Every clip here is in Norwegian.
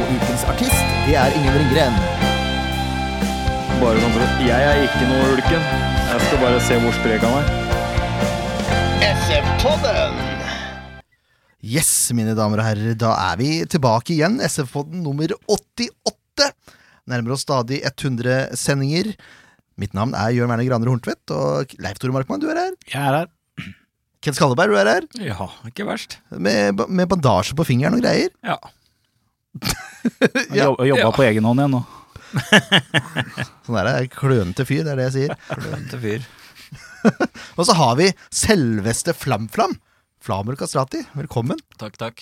Og ukens artist, det er Ingen Ringgren. Bare sånn for at Jeg er ikke noe ulken. Jeg skal bare se hvor sprek han er. Yes, mine damer og herrer, da er vi tilbake igjen. SF-podden nummer 88. Nærmer oss stadig 100 sendinger. Mitt navn er Jørn Werner Graner Horntvedt, og Leif Tore Markmann, du er her. Jeg er her. Ken Skalleberg, du er her. Ja, ikke verst. Med, med bandasje på fingeren og greier. Ja. Ja. jobb- jobba Ja. på egen hånd igjen nå. Sånn er det. Klønete fyr, det er det jeg sier. Klønete fyr. Og så har vi selveste Flam-Flam. Flamur Kastrati, velkommen. Takk, takk.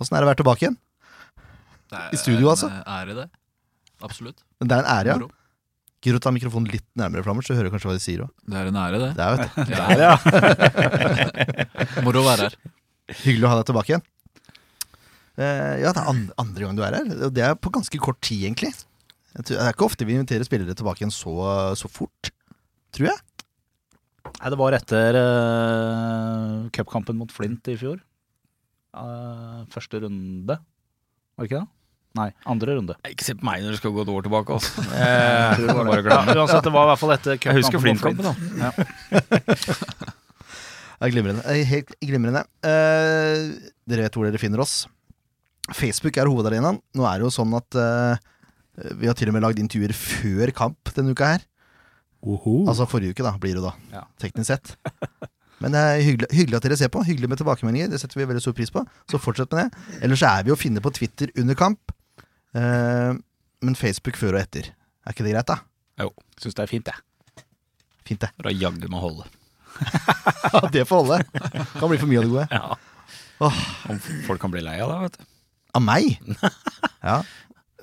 Åssen er det å være tilbake igjen? Er I studio, altså? En eh, ære, det. Absolutt. Men Det er en ære, ja. Gidder du å ta mikrofonen litt nærmere, Flammer, så hører du kanskje hva de sier òg. Det er en ære, det. Det er vet du. Moro å være her. hyggelig å ha deg tilbake igjen. Eh, ja, det er andre, gang du er her. Og det er på ganske kort tid, egentlig. Det er ikke ofte vi inviterer spillere tilbake igjen så, så fort, tror jeg. Nei, det var etter uh, cupkampen mot Flint i fjor. Uh, første runde, var det ikke det? Nei, andre runde. Ikke se på meg når du skal gå et år tilbake. Altså. Jeg det var. Ja, uansett, det var i hvert fall etter Jeg husker mot Flint-kampen, da. Ja. Det er glimrende. Helt glimrende. Uh, dere vet hvor dere finner oss. Facebook er hovedarenaen. Nå er det jo sånn at uh, vi har til og med lagd intervjuer før kamp denne uka her. Altså forrige uke, da, blir det da. Ja. Teknisk sett. Men det er hyggelig, hyggelig at dere ser på. Hyggelig med tilbakemeldinger. Det setter vi veldig stor pris på. Så fortsett med det. Ellers er vi å finne på Twitter under kamp. Uh, men Facebook før og etter. Er ikke det greit, da? Jo. Syns det er fint, jeg. Fint, det. Da jaggu meg holde. Ja, det får holde. Kan bli for mye av det gode. Ja. Oh. Folk kan bli lei av det, vet du. Av meg? Ja.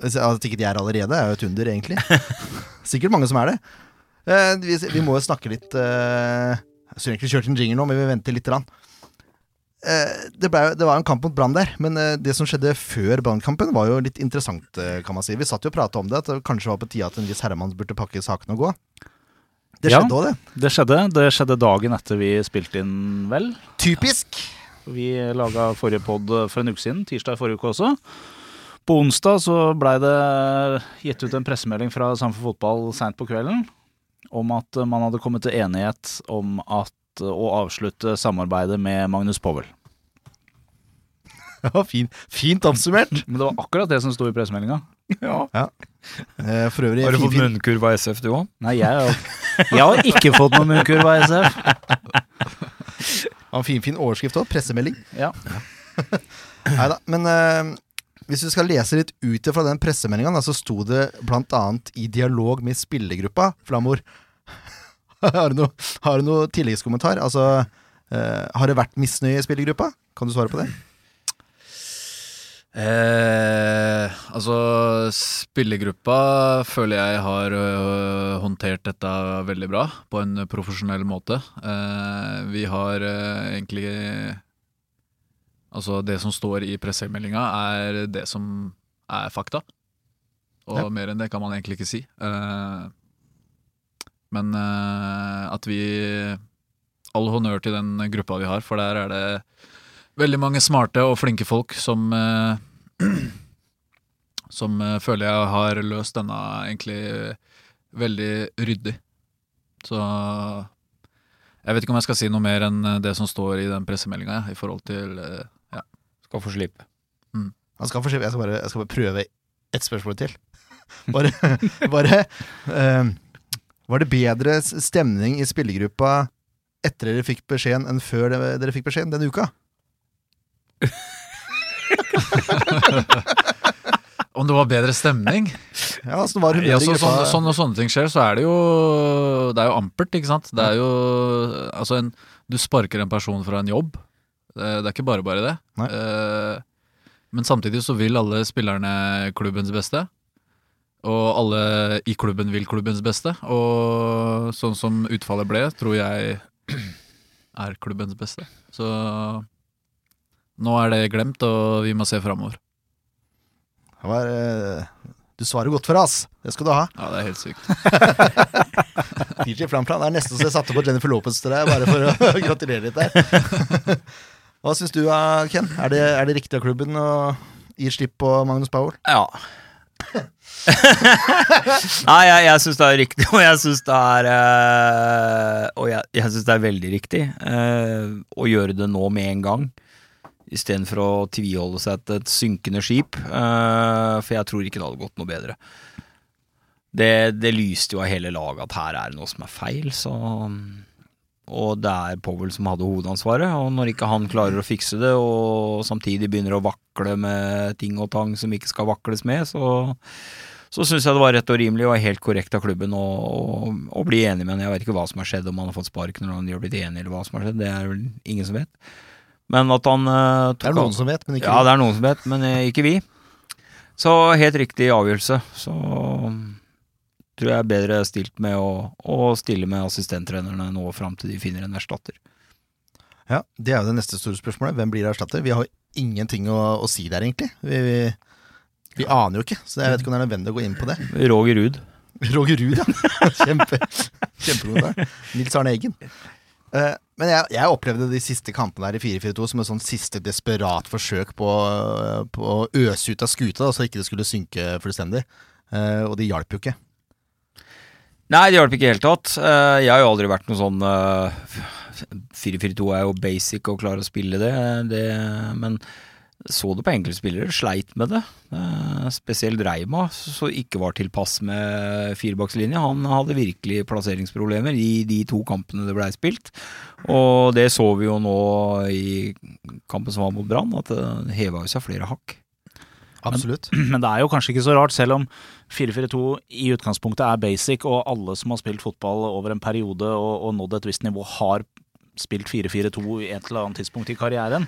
At ikke de er allerede, er jo et under, egentlig. Sikkert mange som er det. Eh, vi, vi må jo snakke litt eh, Jeg skulle egentlig kjørt en jingle nå, men vi venter litt. Rann. Eh, det, ble, det var en kamp mot Brann der, men eh, det som skjedde før Brannkampen, var jo litt interessant, eh, kan man si. Vi satt jo og prata om det, at det kanskje var på tide at en viss herremann burde pakke sakene og gå. Det skjedde òg, det. Det skjedde. Det skjedde dagen etter vi spilte inn, vel. Typisk. Vi laga forrige pod for en uke siden, tirsdag i forrige uke også. På onsdag så blei det gitt ut en pressemelding fra Samfunn Fotball seint på kvelden om at man hadde kommet til enighet om at å avslutte samarbeidet med Magnus Powell. Ja, fin, fint oppsummert. Men det var akkurat det som sto i pressemeldinga. Ja. Eh, for øvrig Har du fått munnkurv av SF, du òg? Nei, jeg, har- jeg har ikke fått noen munnkurv av SF. En fin, fin overskrift òg. Pressemelding. Ja. Nei da. Men eh, hvis vi skal lese litt ut fra den pressemeldinga, så sto det annet i dialog med spillergruppa, Flamor. har, du noe, har du noe tilleggskommentar? Altså, eh, har det vært misnøye i spillergruppa? Kan du svare på det? Eh, altså, spillergruppa føler jeg har øh, håndtert dette veldig bra, på en profesjonell måte. Eh, vi har eh, egentlig Altså, det som står i pressemeldinga, er det som er fakta. Og Ja. mer enn det kan man egentlig ikke si. Eh, men eh, at vi All honnør til den gruppa vi har, for der er det veldig mange smarte og flinke folk som eh, Som eh, føler jeg har løst denne egentlig veldig ryddig. Så jeg vet ikke om jeg skal si noe mer enn det som står i den pressemeldinga, i forhold til eh, Skal få slippe. Han skal få, jeg, skal bare, jeg skal bare prøve ett spørsmål til. Bare, bare eh, Var det bedre stemning i spillergruppa etter dere fikk beskjeden enn før dere, dere fikk beskjeden denne uka? Om det var bedre stemning? Ja, altså, var Ja, så, sånn, sånn, når sånne ting skjer, så er det jo Det er jo ampert, ikke sant? Det er jo Altså, en, du sparker en person fra en jobb. Det, det er ikke bare bare det. Eh, Men samtidig så vil alle spillerne klubbens beste. Og alle i klubben vil klubbens beste. Og sånn som utfallet ble, tror jeg er klubbens beste. Så nå er det glemt, og vi må se framover. Var, eh, du svarer godt for det, ass. Det skal du ha. Ja, det er helt sykt. DJ Flamplan er nesten så jeg satte på Jennifer Lopez til deg, bare for å gratulere litt der. Hva syns du, eh, Ken? Er det, er det riktig av klubben å gi slipp på Magnus Powell? Ja. Nei, jeg, jeg syns det er riktig, og jeg syns det er øh, Og jeg, jeg syns det er veldig riktig øh, å gjøre det nå med en gang. Istedenfor å tviholde seg til et synkende skip. eh, for jeg tror ikke det hadde gått noe bedre. Det, det lyste jo av hele laget at her er det noe som er feil, så Og det er Powell som hadde hovedansvaret, og når ikke han klarer å fikse det, og samtidig begynner å vakle med ting og tang som ikke skal vakles med, så så syns jeg det var rett og rimelig og helt korrekt av klubben å, å, å bli enig med han. Jeg vet ikke hva som har skjedd, om han har fått sparken eller om de har blitt enige, eller hva som har skjedd. Det er vel ingen som vet. Men at han uh, Det er noen som vet, men ikke Ja, det er noen som vet, men eh, ikke vi. Så helt riktig avgjørelse. Så tror jeg er bedre stilt med å, å stille med assistenttrenerne nå fram til de finner en erstatter. Ja, Det er jo det neste store spørsmålet. Hvem blir erstatter? Vi har ingenting å, å si der, egentlig. Vi, vi, vi aner jo ikke, så jeg vet ikke om det er nødvendig å gå inn på det. Roger Ruud. Roger Ruud, ja. Kjempe, kjempegod der. Nils Arne Eggen. Eh, men jeg, jeg opplevde de siste kampene der i 4-4-2 som et sånn siste desperat forsøk på, på å øse ut av skuta, da, så ikke det skulle synke fullstendig. Eh, og det hjalp jo ikke. Nei, det hjalp ikke i det hele tatt. Eh, Jeg har jo aldri vært noe sånn eh, 4-4-2 er jo basic å klare å spille det, det men så det på enkelte spillere, sleit med det. Eh, Spesielt Reima, som ikke var tilpass med firebakslinje. Han hadde virkelig plasseringsproblemer i de to kampene det blei spilt. Og det så vi jo nå i kampen som var mot Brann, at det heva jo seg flere hakk. Absolutt. Men det er jo kanskje ikke så rart, selv om 4-4-2 i utgangspunktet er basic, og alle som har spilt fotball over en periode og, og nådd et visst nivå, har spilt 4-4-2 i et eller annet tidspunkt i karrieren.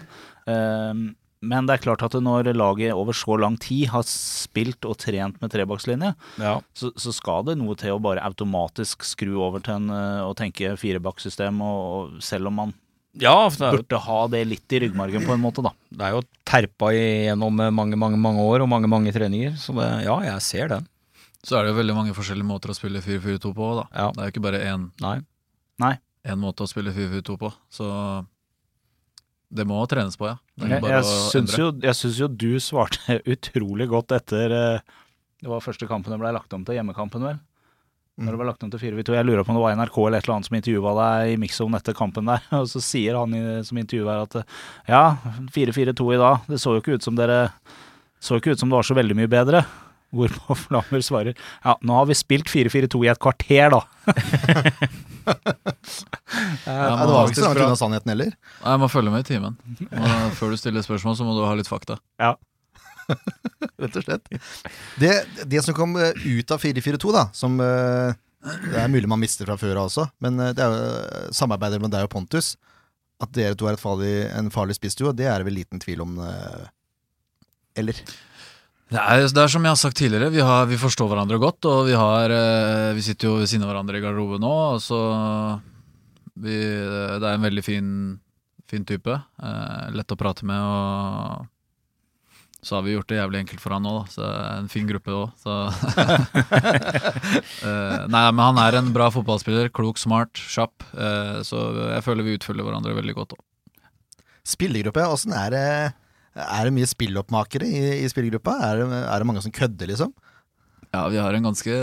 Ehm, men det er klart at når laget over så lang tid har spilt og trent med trebakslinje, Ja. så, så skal det noe til å bare automatisk skru over til en eh, og tenke firebakssystem, og, og selv om man Ja, for det er jo burde ha det litt i ryggmargen på en måte, da. Det er jo terpa igjennom mange, mange mange år og mange mange treninger, så det, ja, jeg ser den. Så er det jo veldig mange forskjellige måter å spille 4-4-2 på. da. Ja. Det er jo ikke bare én, Nei. én måte å spille 4-4-2 på. Så det må trenes på, ja. Jeg, jeg, syns jo, jeg syns jo du svarte utrolig godt etter eh, Det var første kampen det ble lagt om til, hjemmekampen, vel? Når det ble lagt om til 4-2. Jeg lurer på om det var NRK eller et eller annet som intervjua deg i Mixon etter kampen der, og så sier han i, som intervjuer at ja, 4-4-2 i dag, det så jo ikke ut som dere Så ikke ut som det var så veldig mye bedre. Hvorpå Flammer svarer ja, nå har vi spilt 4-4-2 i et kvarter, da. Ja, Ja, det var ikke så langt unna sannheten heller. Nei, Jeg må følge med i timen. Og før du stiller spørsmål, så må du ha litt fakta. Ja. rett og slett. Det, det som kom eh, ut av 4-4-2, da, som eh, Det er mulig man mister fra før av også, men eh, det er jo samarbeidet med deg og Pontus. At dere to er et farlig, en farlig spissduo, det er det vel liten tvil om. Eller? Det er, det er som jeg har sagt tidligere, vi, har, vi forstår hverandre godt, og vi, har, eh, vi sitter jo ved siden av hverandre i garderoben nå, og så vi, Det er en veldig fin, fin type. Eh, lett å prate med, og så har vi gjort det jævlig enkelt for han òg. Så en fin gruppe òg, eh, Nei, men han er en bra fotballspiller. Klok, smart, kjapp. Så jeg føler vi utfyller hverandre veldig godt òg. Spillergruppe, åssen er det? Er det mye spilloppmakere i, i spillgruppa? Er det, er det mange som kødder, liksom? Ja, vi har en ganske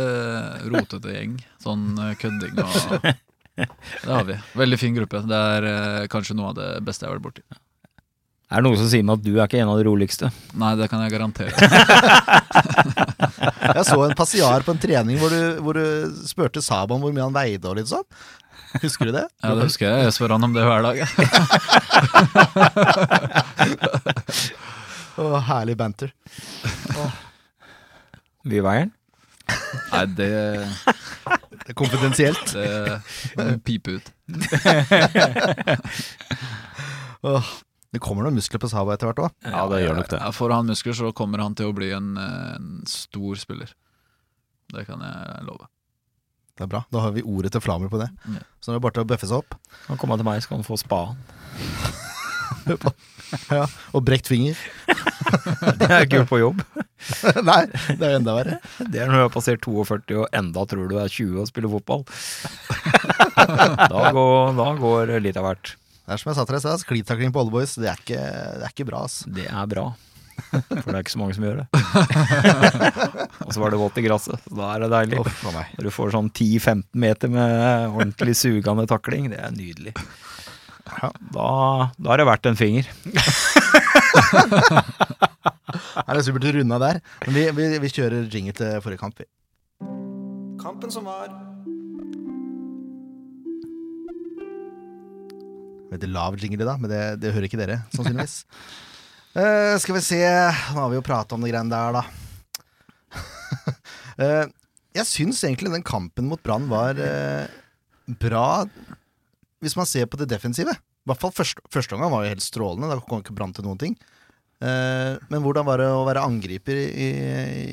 rotete gjeng. Sånn eh, kødding og Det har vi. Veldig fin gruppe. Det er eh, kanskje noe av det beste jeg har vært borti. Er det noen som sier meg at du er ikke en av de roligste? Nei, det kan jeg garantere. Jeg så en passiar på en trening hvor du, hvor du spurte Saban hvor mye han veide og litt sånn. Husker du det? Ja, det husker jeg. Jeg spør han om det hver dag. Å, herlig banter. Mye veier? Nei, det, Det er konfidensielt. det må pipe ut. Åh. Det kommer noen muskler på Sava etter hvert òg. Ja, det gjør nok det. Ja, Får han muskler, så kommer han til å bli en, en stor spiller. Det kan jeg love. Det er bra. Da har vi ordet til Flamer på det. Ja. Så nå er det bare til å bøffe seg opp. Han kommer til meg, så kan han få spaden. Ja, og brekt finger. Det er ikke på jobb. Nei, det er enda verre. Det er når du har passert 42 og enda tror du er 20 og spiller fotball. Da går, da går litt av hvert. Det er som jeg sa til deg i stad, sklitakling på Oldboys, det er ikke, det er ikke bra, ass. Det er bra. For det er ikke så mange som gjør det. og så var det vått i gresset, så da er det deilig. Uff. Når du får sånn 10-15 meter med ordentlig sugende takling, det er nydelig. Da, da har det vært en finger. Her er supert å runde av der. Men vi, vi, vi kjører jingle til forrige kamp, vi. Kampen som var. Veldig lav jingle i dag, men det, det hører ikke dere, sannsynligvis. Eh, skal vi se Nå har vi jo prata om det greiene der, da. uh, jeg syns egentlig den kampen mot Brann var uh, bra, hvis man ser på det defensive. I hvert fall første, første omgang var jo helt strålende. Da kom ikke Brann til noen ting. Eh, men hvordan var det å være angriper i,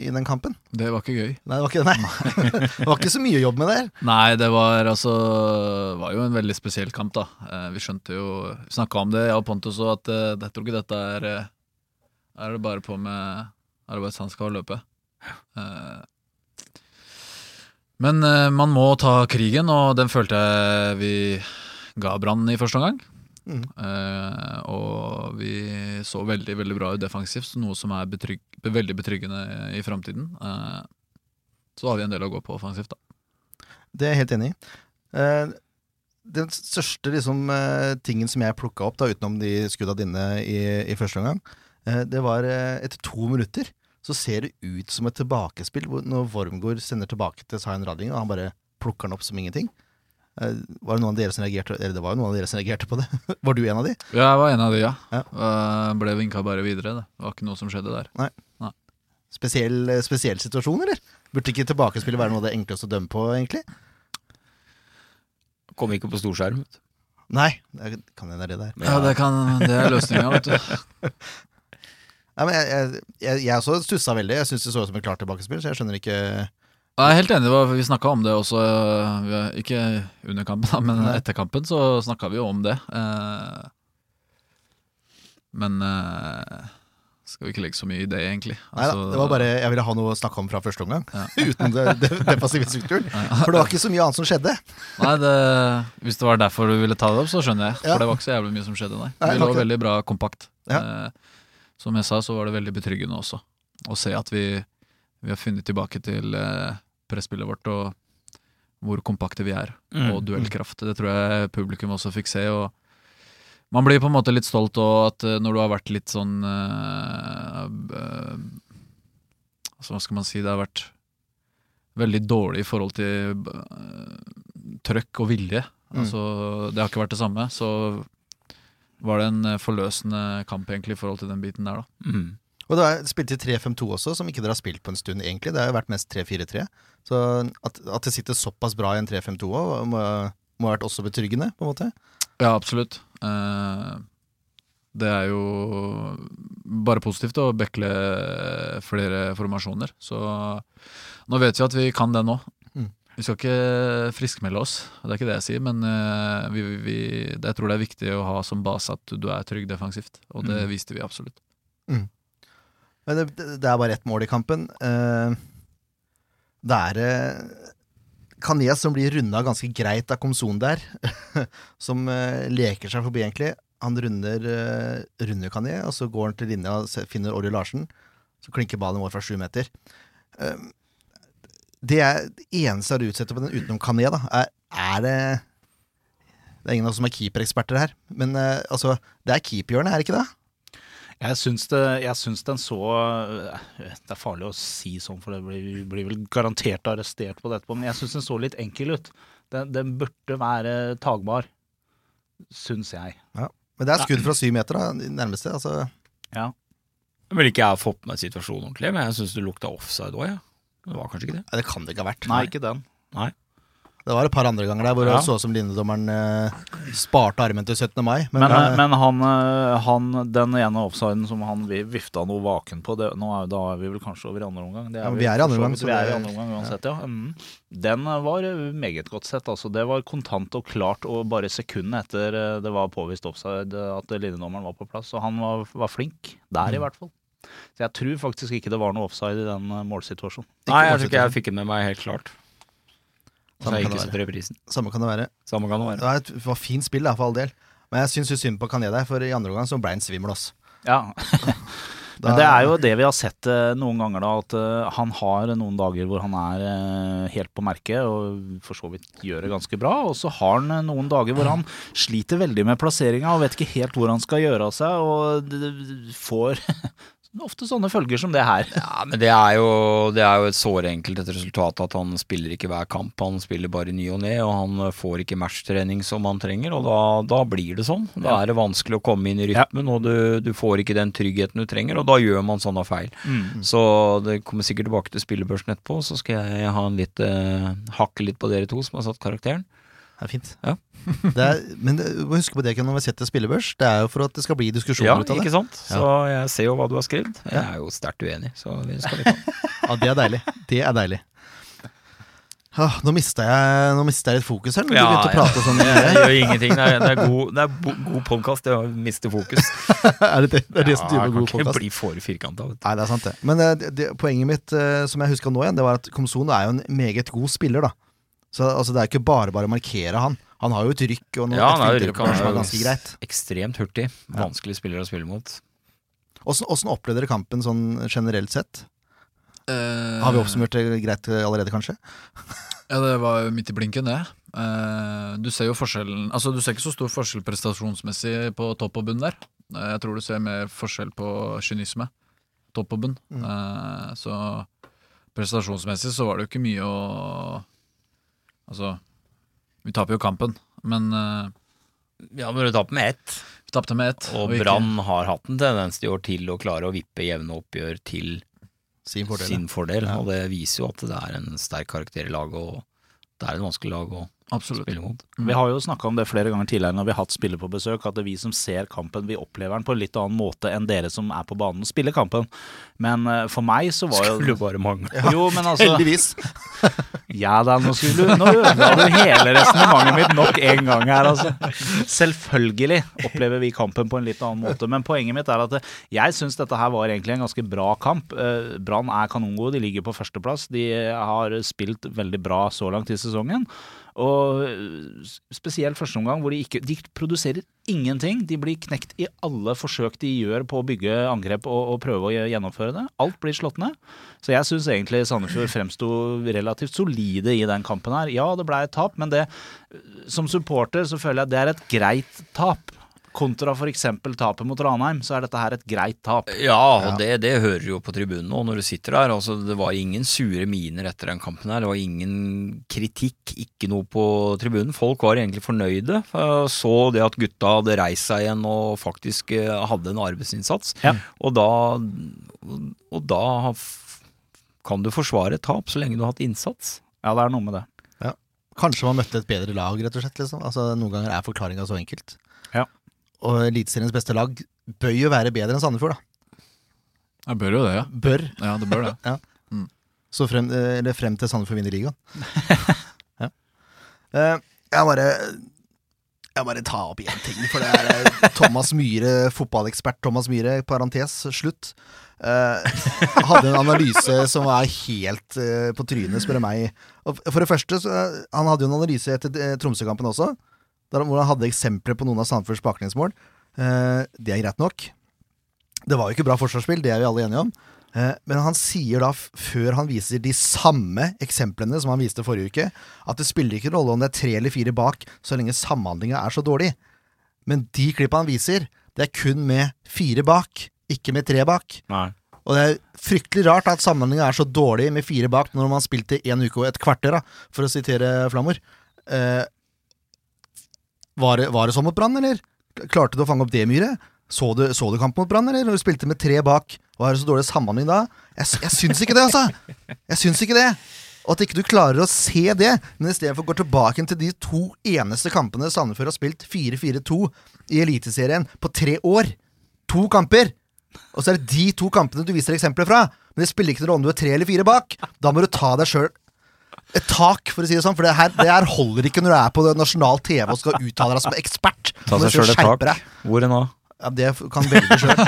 i, den kampen? Det var ikke gøy. Nei, det var ikke, nei. det var ikke så mye jobb med det. Nei, det var altså var jo en veldig spesiell kamp, da. Eh, vi skjønte jo Snakka om det, jeg og Pontus, òg, at eh, jeg tror ikke dette er Er det bare på med arbeidshansker og løpe. Men man må ta krigen, og den følte jeg vi ga Brann i første omgang. Mhm. Eh, og vi så veldig veldig bra ut defensivt, noe som er betrygg, veldig betryggende i framtiden. Eh, så har vi en del å gå på offensivt, da. Det er jeg helt enig i. Eh, den største liksom, tingen som jeg plukka opp, da, utenom de skudda dine i, i første omgang, det var etter to minutter så ser det ut som et tilbakespill når Wormgård sender tilbake til Zain Radling, og han bare plukker den opp som ingenting. Eh, var det noen av dere som reagerte Eller det var jo noen av dere som reagerte på det. var du en av de? Ja, jeg var en av de, ja. Ja. Eh, ble vinka bare videre. Det var ikke noe som skjedde der. Spesiell, Nei. spesiell situasjon, eller? Burde ikke tilbakespillet være noe av det enkleste å dømme på, egentlig? Kom ikke på storskjerm. vet. Nei, det kan hende det er det der. Ja, det, kan, det er løsninga, vet du. Nei, men jeg, jeg, jeg, jeg også stussa veldig. Jeg syns det så ut som et klart tilbakespill, så jeg skjønner ikke Jeg er helt enig, vi snakka om det også. eh, Ikke under kampen, men etter kampen så snakka vi jo om det. Eh, Men eh, skal vi ikke legge så mye i det, egentlig. Nei Altså, det var bare Jeg ville ha noe å snakke om fra første omgang. Ja. Uten defensive strukturen. For det var ikke så mye annet som skjedde. Nei, det, Hvis det var derfor du ville ta det opp, så skjønner jeg. For Ja. det var ikke så jævlig mye som skjedde, nei. Nei, Vi lå veldig bra kompakt. Ja. Eh, som jeg sa, så var det veldig betryggende også å se at vi, vi har funnet tilbake til eh, presspillet vårt og hvor kompakte vi er, Mm. og duellkraft. Det tror jeg publikum også fikk se. og man blir på en måte litt stolt òg, at eh, når du har vært litt sånn uh, uh, altså Hva skal man si? Det har vært veldig dårlig i forhold til uh, trøkk og vilje. Mm. Altså, det har ikke vært det samme. Så var det en forløsende kamp egentlig i forhold til den biten der, da. Mm. Og det spilte spilt i 3-5-2 også, som ikke dere har spilt på en stund, egentlig. Det har jo vært mest 3-4-3. Så at, at det sitter såpass bra i en 3-5-2 òg, må, må ha vært også betryggende, på en måte. Ja, absolutt. Eh, det er jo bare positivt å bekle flere formasjoner. Så nå vet vi at vi kan det nå. Mm. Vi skal ikke friskmelde oss, det er ikke det jeg sier, men eh, vi, vi, det, jeg tror det er viktig å ha som base at du er trygg defensivt, og det Mm. viste vi absolutt. Men det, det er bare ett mål i kampen. Eh, det er eh, Kanes som blir runda ganske greit av Komson der. som eh, leker seg forbi, egentlig. Han runder, eh, runder Kané, og så går han til linja og finner Orje Larsen. Så klinker ballen i mål fra sju meter. Eh, det, er, eneste jeg utsatt på den utenom Kané, da, er, er det Det er ingen av oss som er keepereksperter her, men eh, altså, det er keeperhjørnet, er det ikke det? Jeg syns, det, jeg syns den så Det er farlig å si sånn, for det blir, blir vel garantert arrestert på det etterpå, men jeg syns den så litt enkel ut. Den, den burde være tagbar, syns jeg. Men det er skudd fra syv meter, da, nærmeste. Altså, Ja. Jeg vil ikke jeg ha fått med situasjonen ordentlig, men jeg syns det lukta offside òg, ja. Det var kanskje ikke det. Nei, det kan det ikke ha vært. Nei, ikke den. Det var et par andre ganger der hvor Ja. det så ut som linjedommeren eh, sparte armen til 17. mai. Men, Men, eh, men han, eh, han, den ene offsiden som han vifta noe vaken på det, nå er, Da er vi vel kanskje over i andre omgang? Det Ja, vi er i andre omgang, så Vi er i andre omgang uansett, ja. Mm. Den eh, var eh, meget godt sett. Altså. Det var kontant og klart, og bare sekundet etter det var påvist offside at linjedommeren var på plass. Så han var, var flink. Der, Mm. i hvert fall. Så jeg tror faktisk ikke det var noe offside i den målsituasjonen. Nei, jeg tror ikke jeg fikk det med meg helt klart. Samme kan samme kan det være. Samme kan det Det var et var fint spill, da, for all del. Men jeg syns synd på Kaneda, for i andre omgang så ble han svimmel. ass. Ja, Da- Men det er jo det vi har sett eh, noen ganger, da. At eh, han har noen dager hvor han er eh, helt på merket og for så vidt gjør det ganske bra. Og så har han noen dager hvor han sliter veldig med plasseringa og vet ikke helt hvor han skal gjøre av seg. Og får ofte sånne følger som det her. Ja, men det er jo, det er jo et sårenkelt et resultat at han spiller ikke hver kamp. Han spiller bare i ny og ne, og han får ikke matchtrening som han trenger. Og da, da blir det sånn. Da Ja. er det vanskelig å komme inn i rytmen, og du, du får ikke den tryggheten du trenger, og da gjør man sånne feil. Så det kommer sikkert tilbake til spillebørsen etterpå, så skal jeg ha en litt, eh, hakke litt på dere to som har satt karakteren. Det er fint. Ja. Det er, men det- huske på det Ken, når vi setter spillebørs. Det er jo for at det skal bli diskusjoner Ja, ut av det. ikke sant? Så jeg ser jo hva du har skrevet. Jeg er jo sterkt uenig, så vi skal litt ta. Ja, det er deilig. Det er deilig. Åh, nå mista jeg, nå jeg litt fokus her. Når du begynte å prate sånn. Jeg gjør ingenting. Det er, det er god, det er bo, god podkast, det å miste fokus. er det det, det, er det som driver jeg podkast? kan ikke podcast? bli for firkanta. Nei, det er sant, det. Men eh, det, det, poenget mitt, eh, som jeg huska nå igjen, det var at Komson er jo en meget god spiller, da. Så altså, det er ikke bare bare å markere han. Han har jo et rykk og noe Ja, han et rykk, han er ganske greit. ekstremt hurtig. Vanskelig spiller å spille mot. Åssen opplevde dere kampen sånn generelt sett? Uh, Har vi oppsummert det greit eh, allerede, kanskje? Ja, det var jo midt i blinken, det. Uh, du ser jo forskjellen Altså, du ser ikke så stor forskjell prestasjonsmessig på topp og bunn der. Uh, jeg tror du ser mer forskjell på kynisme. Topp og bunn. Mm. Eh, så prestasjonsmessig så var det jo ikke mye å Altså, vi taper jo kampen, men uh, Ja, men du taper med ett. vi tapte med ett. Og og Brann har hatt en tendens i år til å klare å vippe jevne oppgjør til Sin fordel. sin fordel. Ja. Og det viser jo at det er en sterk karakter i laget, og det er et vanskelig lag å Absolutt. Mm. Vi har jo snakka om det flere ganger tidligere når vi har hatt spillere på besøk, at det er vi som ser kampen, vi opplever den på en litt annen måte enn dere som er på banen og spiller kampen. Men eh, for meg så var jo Skulle bare mangle. Jo, men altså Heldigvis. Ja da, nå skulle du Nå ødela du hele resonnementet mitt nok en gang her, altså. Selvfølgelig opplever vi kampen på en litt annen måte, men poenget mitt er at jeg syns dette her var egentlig en ganske bra kamp. Eh, Brann er kanongode, de ligger på førsteplass. De har spilt veldig bra så langt i sesongen. Og eh, spesielt første omgang, hvor de ikke De produserer ingenting. De blir knekt i alle forsøk de gjør på å bygge angrep og, og prøve å gjennomføre det. Alt blir slått ned. Så jeg syns egentlig Sandefjord fremsto relativt solide i den kampen her. Ja, det ble et tap, men det Som supporter så føler jeg at det er et greit tap. Kontra f.eks. tapet mot Ranheim, så er dette her et greit tap. Ja, og Det, det hører du jo på tribunen nå når du sitter der. Altså, det var ingen sure miner etter den kampen her. Det var ingen kritikk, ikke noe på tribunen. Folk var egentlig fornøyde. eh, Så det at gutta hadde reist seg igjen og faktisk eh, hadde en arbeidsinnsats. Ja. Og da, og da kan du forsvare et tap så lenge du har hatt innsats. Ja, det er noe med det. Kanskje man møtte et bedre lag, rett og slett. Liksom. Altså, noen ganger er forklaringa så enkelt. Ja. Og Eliteseriens beste lag bør jo være bedre enn Sandefjord, da. Ja, bør jo det, ja. Bør. Ja, det bør det. Så frem, eh, eller frem til Sandefjord vinner ligaen. ja. Eh, jeg bare Jeg bare ta opp én ting, for det er eh, Thomas Myhre, fotballekspert Thomas Myhre, parentes, slutt. Uh, hadde en analyse som var helt uh, på trynet, spør du meg. Og for det første, så, han hadde jo en analyse etter uh, Tromsø-kampen også, der, hvor han hadde eksempler på noen av Sandefjords baklengsmål. Eh, det er greit nok. Det var jo ikke bra forsvarsspill, det er vi alle enige om. Eh, Men han sier da, før han viser de samme eksemplene som han viste forrige uke, at det spiller ikke rolle om det er tre eller fire bak, så lenge samhandlinga er så dårlig. Men de klippa han viser, det er kun med fire bak, ikke med tre bak. Nei. Og det er fryktelig rart at samhandlinga er så dårlig med fire bak når man spilte én en uke og et kvarter, da, for å sitere Flammer. Eh, var, det, var det sånn mot Brann, eller? Klarte du å fange opp det, Myhre? Så du, så du kampen mot Brann, eller? Når du spilte med tre bak, var det så dårlig samhandling da? Jeg, jeg syns ikke det, altså! Jeg syns ikke det! Og at ikke du klarer å se det, men istedenfor går tilbake til de to eneste kampene Sandefjord har spilt 4-4-2 i Eliteserien på tre år. To kamper! Og så er det de to kampene du viser eksempler fra. Men det spiller ikke noen rolle om du er tre eller fire bak. Da må du ta deg sjøl et tak, for å si det sånn. For det her, det her holder ikke når du er på nasjonal TV og skal uttale deg som ekspert. Ta seg sjøl et tak. deg. Hvor nå? Ja, det kan velge sjøl.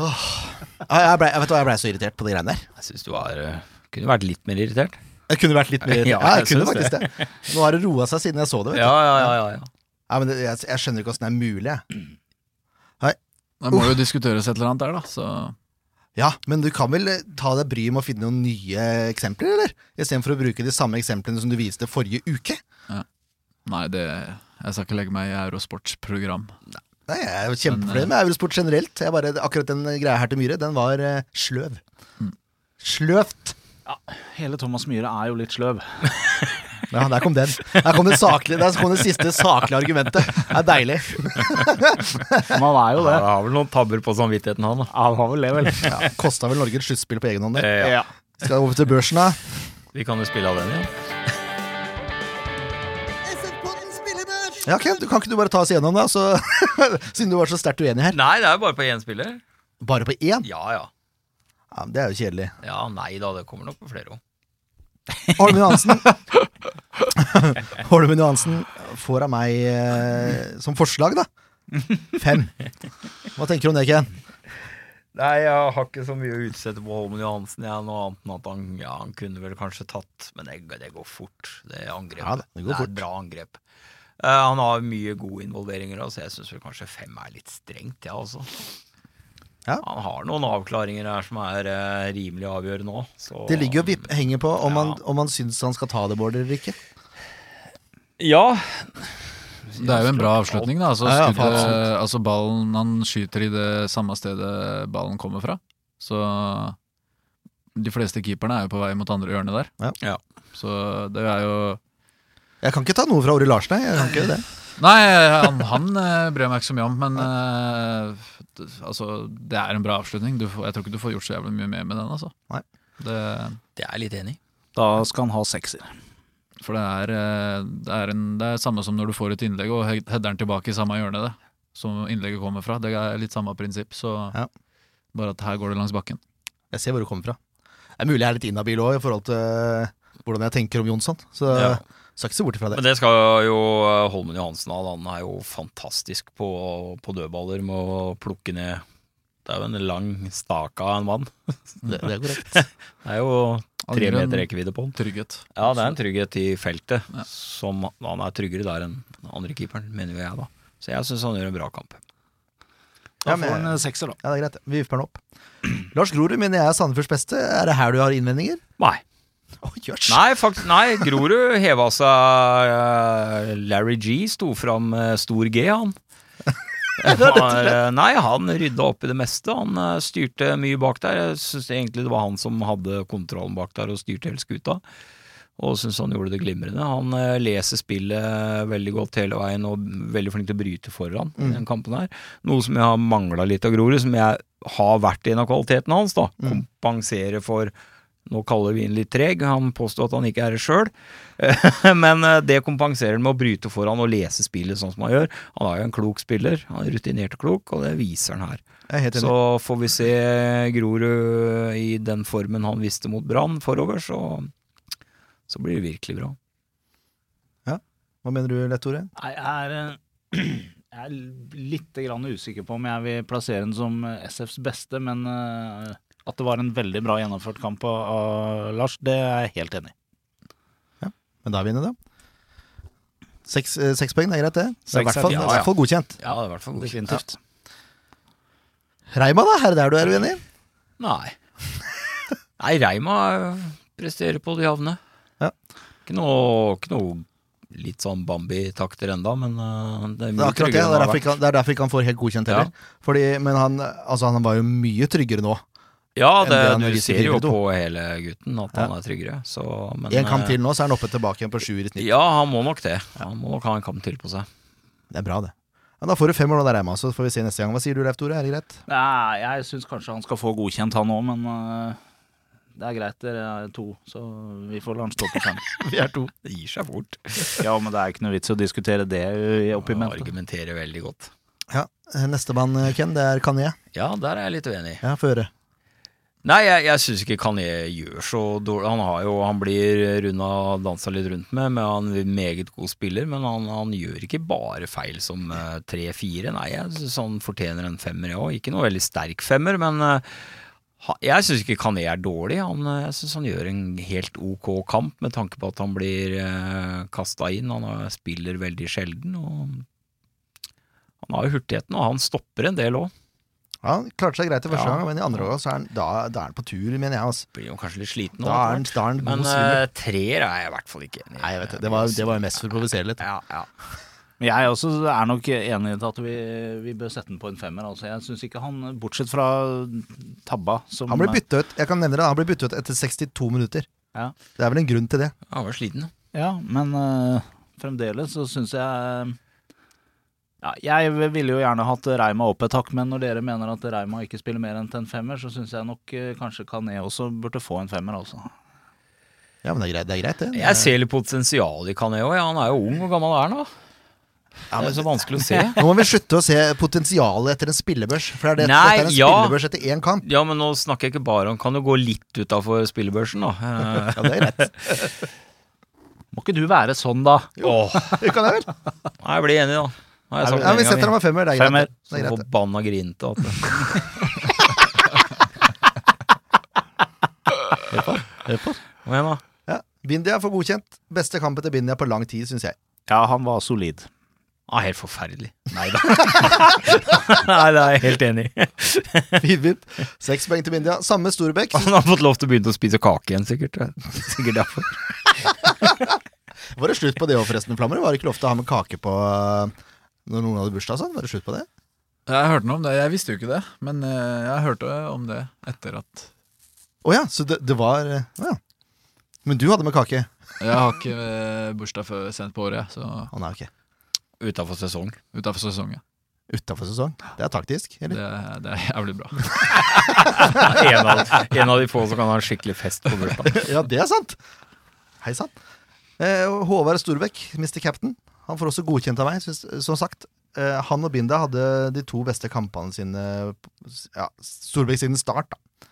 Jeg, ble- jeg vet hva, jeg blei så irritert på de greiene der. Jeg syns du var eh, Kunne vært litt mer irritert. Jeg kunne vært litt mer irritert. Ja, jeg jeg kunne faktisk det. Nå har det roa seg siden jeg så det. Vet du. Ja, ja, ja, ja, ja. Men det, jeg, jeg skjønner ikke åssen det er mulig. Jeg. Det må jo diskuteres et eller annet der, da. Så Ja, men du kan vel eh, ta deg bryet med å finne noen nye eksempler, eller? Istedenfor å bruke de samme eksemplene som du viste forrige uke. nei, det Jeg skal ikke legge meg i Eurosports program. Nei, Jeg er kjempefornøyd med Eurosport generelt. Jeg bare, akkurat den greia her til Myhre, den var eh, sløv. Sløvt. Ja, Hele Thomas Myhre er jo litt sløv. Ja, der kom den. Der kom det, saklige, der kom det siste saklige argumentet. Det er deilig. Men han er jo det. Han har vel noen tabber på samvittigheten, han. Ja, Han har vel det, vel. Ja, Kosta vel Norge et sluttspill på egen hånd. det. Ja. Skal over til børsen, da. Vi kan jo spille av den igjen. Ja, Ken, du, kan ikke du bare ta oss igjennom det, så, siden du var så sterkt uenig her? Nei, det er jo bare på én spiller. Bare på én? Ja ja. Ja, men det er jo kjedelig. Ja, nei da, det kommer nok på flere òg. Holmen Johansen Holmen Johansen får av meg eh, som forslag, da. Fem. Hva tenker du om det, Ken? Nei, jeg har ikke så mye å utsette på Holmen Johansen. Jeg, noe annet enn at han, ja, han kunne vel kanskje tatt Men det, det går fort, det angrepet. Ja da, det går er fort. et bra angrep. Uh, han har mye gode involveringer, så jeg syns kanskje fem er litt strengt, jeg ja, også. Ja. Han har noen avklaringer her som er eh, rimelig avgjørende òg. Det ligger jo henger på om, Ja. han, om han syns han skal ta det, Bård, eller ikke. Ja. Det er jo en bra avslutning, da. Altså, skuddet, altså ballen Han skyter i det samme stedet ballen kommer fra. Så de fleste keeperne er jo på vei mot andre hjørnet der. Ja. Så det er jo Jeg kan ikke ta noe fra Ori Larsen, jeg. jeg kan ikke det. Nei, han, han eh, bryr jeg meg ikke så mye om, men uh, altså, det er en bra avslutning. Du får, jeg tror ikke du får gjort så jævlig mye mer med den, altså. Nei. Det, Det er jeg litt enig i. Da skal han ha sekser. For det er, eh, det er en, det er samme som når du får et innlegg og he- header den tilbake i samme hjørne det, som innlegget kommer fra. Det er litt samme prinsipp, så Ja. bare at her går det langs bakken. Jeg ser hvor du kommer fra. Det er mulig jeg er litt inhabil òg i forhold til eh, hvordan jeg tenker om Jonsson. Så Ja. skal ikke se bort ifra det. Men det skal jo Holmen Johansen ha. Han er jo fantastisk på, på dødballer med å plukke ned Det er jo en lang stake av en mann. Det, det er korrekt. Det er jo tre meter rekkevidde på den. Trygghet. Ja, det er en trygghet i feltet. Ja. Som Han er tryggere der enn andre keeperen, mener jo jeg, da. Så jeg syns han gjør en bra kamp. Da Ja, men- får han sekser, da. Ja, det er greit. Vi vipper den opp. Lars Grorud mener jeg er Sandefjords beste. Er det her du har innvendinger? Nei. Oh. Nei, faktisk, nei Grorud heva seg eh, Larry G sto fram med stor G, han. Han, eh, nei, han rydda opp i det meste. Han eh, styrte mye bak der. Jeg syns egentlig det var han som hadde kontrollen bak der og styrte hele skuta. Og syns han gjorde det glimrende. Han eh, leser spillet veldig godt hele veien og veldig flink til å bryte foran i den kampen her. Noe som jeg har mangla litt av Grorud, som jeg har vært en av kvalitetene hans. da Kompensere for nå kaller vi inn litt treg. Han påstår at han ikke er det sjøl. Men eh, det kompenserer han med å bryte foran og lese spillet sånn som han gjør. Han er jo en klok spiller. Han er rutinert og klok, og det viser han her. Er. Så får vi se Grorud i den formen han visste mot Brann forover, så, så blir det virkelig bra. Ja. Hva mener du, Lett Tore? Nei, jeg er, eh, jeg er litt grann usikker på om jeg vil plassere den som SFs beste, men eh, at det var en veldig bra gjennomført kamp av, Lars, det er jeg helt enig i. Ja, Men da er vi inne, da. Seks, eh, seks poeng, det er greit, det. Det er i hvert er fall, fint, ja, hvert fall godkjent. Ja, det er i hvert fall godkjent. Reima, da? Er det der du er uenig? Nei. Nei, Reima presterer på de havne. Ja. Ikke noe, ikke noe litt sånn Bambi-takter enda, men øh, det er Det er akkurat det. Det er derfor ikke, han- det er derfor ikke han får helt godkjent heller. Fordi, men han, altså, han var jo mye tryggere nå. Ja, det, det du ser jo på hele gutten at han er tryggere. Så, men, En kamp øh, til nå, så er han oppe tilbake igjen på sjuer i snitt. Ja, han må nok det. Han må nok ha en kamp til på seg. Det er bra, det. Ja, da får du fem år nå der, Reima, så får vi se neste gang. Hva sier du, Leif Tore? Er det greit? Nei, jeg syns kanskje han skal få godkjent, han òg, men uh, det er greit, dere er to, så vi får la han stå på fem. Vi er to. Det gir seg fort. Ja, men det er ikke noe vits å diskutere det i- oppi mente. argumenterer veldig godt. Ja. Nestemann, Ken, det er Kanye. Ja, der er jeg litt uenig. Ja, få høre. Nei, jeg, jeg syns ikke Kanye gjør så dårlig. Han, jo, han blir runda dansa litt rundt med, men han er en meget god spiller. Men han, han gjør ikke bare feil som eh, tre-fire. Nei, jeg syns han fortjener en femmer, jeg òg. Ikke noe veldig sterk femmer, men uh, jeg syns ikke Kanye er dårlig. Han, eh, jeg syns han gjør en helt ok kamp, med tanke på at han blir uh, kasta inn. Han spiller veldig sjelden. og Han har jo hurtigheten, og han stopper en del òg. Ja, Han klarte seg greit i første Ja. gang, men i andre gang så er han, da, da er han på tur, mener jeg. Altså. Blir jo kanskje litt sliten nå. Da er han, da er han Men uh, treer er jeg i hvert fall ikke enig i. Nei, jeg vet det. Det var, det var jo mest for å provosere litt. Ja, ja. Men jeg også er nok enig i at vi, vi bør sette den på en femmer. Altså. Jeg syns ikke han, bortsett fra tabba som Han ble bytta ut jeg kan nevne det, han ble byttet ut etter 62 minutter. Ja. Det er vel en grunn til det. Han var sliten. ja. Ja, men uh, fremdeles så syns jeg ja, Jeg ville jo gjerne hatt Reima opp et hakk, men når dere mener at Reima ikke spiller mer enn til en femmer, så syns jeg nok eh, kanskje Kané også burde få en femmer, altså. Ja, men det er greit, det. Er greit, det. Jeg ser litt potensial i Kané òg. Ja, han er jo ung. Hvor gammel er han, da? Ja, Det er så vanskelig å se. nå må vi slutte å se potensialet etter en spillebørs. For det er det, Nei, dette er en ja. spillebørs etter én kamp. Ja, men nå snakker jeg ikke bare om Kan jo gå litt utafor spillebørsen, da. Ja, det er greit. Må ikke du være sånn, da? Jo, Det kan jeg vel. Nei, jeg blir enig, da. Har jeg sagt Ja, vi setter ham med femmer. Det er greit. Femmer. det. Det er Så greit. det. forbanna grinte at det Hør på. Hva igjen, da? Ja. Bindia får godkjent. Beste kampen til Bindia på lang tid, syns jeg. Ja, han var solid. Ah, helt forferdelig. Nei da. Nei, det er jeg helt enig i. Fint. Seks poeng til Bindia. Samme Storbekk. Han har fått lov til å begynne å spise kake igjen, sikkert. Sikkert derfor. Var det slutt på det òg, forresten, Flammer? Var det ikke lov til å ha med kake på uh, når noen hadde bursdag sånn? Var det slutt på det? Jeg hørte noe om det. Jeg visste jo ikke det, men eh, jeg hørte om det etter at Å ja, så det, det var Å ja. Men du hadde med kake? Jeg har ikke eh, bursdag før sent på året, så oh, nei, okay. Utafor sesong. utafor ja. Utafor sesong. Det er taktisk, eller? Det, det er jævlig bra. En av, en av de få som kan ha en skikkelig fest på bursdag. ja, det er sant. Hei sann. Eh, Håvard Storbekk, Mr. Captain, han får også godkjent av meg, synes, som sagt. Eh, han og Binda hadde de to beste kampene sine ja, Storbekk siden start, da.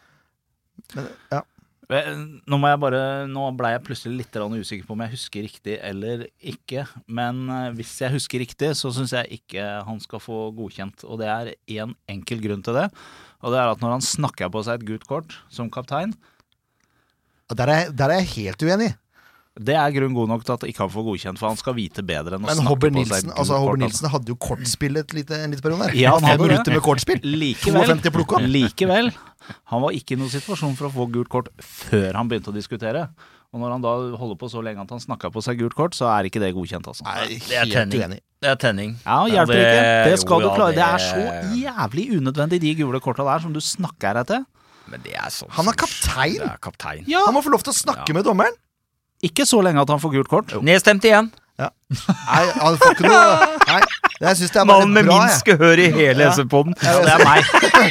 Men, ja. Eh, Nå, må jeg bare, nå ble jeg plutselig litt usikker på om jeg husker riktig eller ikke. Men eh, hvis jeg husker riktig, så syns jeg ikke han skal få godkjent. Og det er én enkel grunn til det. Og det er at når han snakker på seg et gult kort som kaptein, Der er, der er jeg helt uenig. Det er grunn god nok til at ikke han får godkjent, for han skal vite bedre enn å Men snakke Hobber på seg Nilsen, gult altså. Hobber Nilsen hadde jo kortspill et lite, en liten periode der. Ja, han Fem hadde det. minutter med kortspill. Likevel, 52 plukk likevel, han var ikke i noen situasjon for å få gult kort før han begynte å diskutere. Og når han da holder på så lenge at han snakka på seg gult kort, så er ikke det godkjent, altså. Nei, Det er tenning. Det er tenning. Ja, Ja, hjelper det- ikke. Det skal jo, du klare. Det er så jævlig unødvendig, de gule korta der, som du snakker deg til. Men det er sånn Han er kaptein. Er kaptein. Ja, Han må få lov til å snakke Ja. med dommeren. Ikke så lenge at han får gult kort. Nedstemt igjen. Nei, han får ikke noe Nei, jeg syns det er bare Mannen med bra, minst gehør i hele Ja. SV-poden. Ja, det er meg.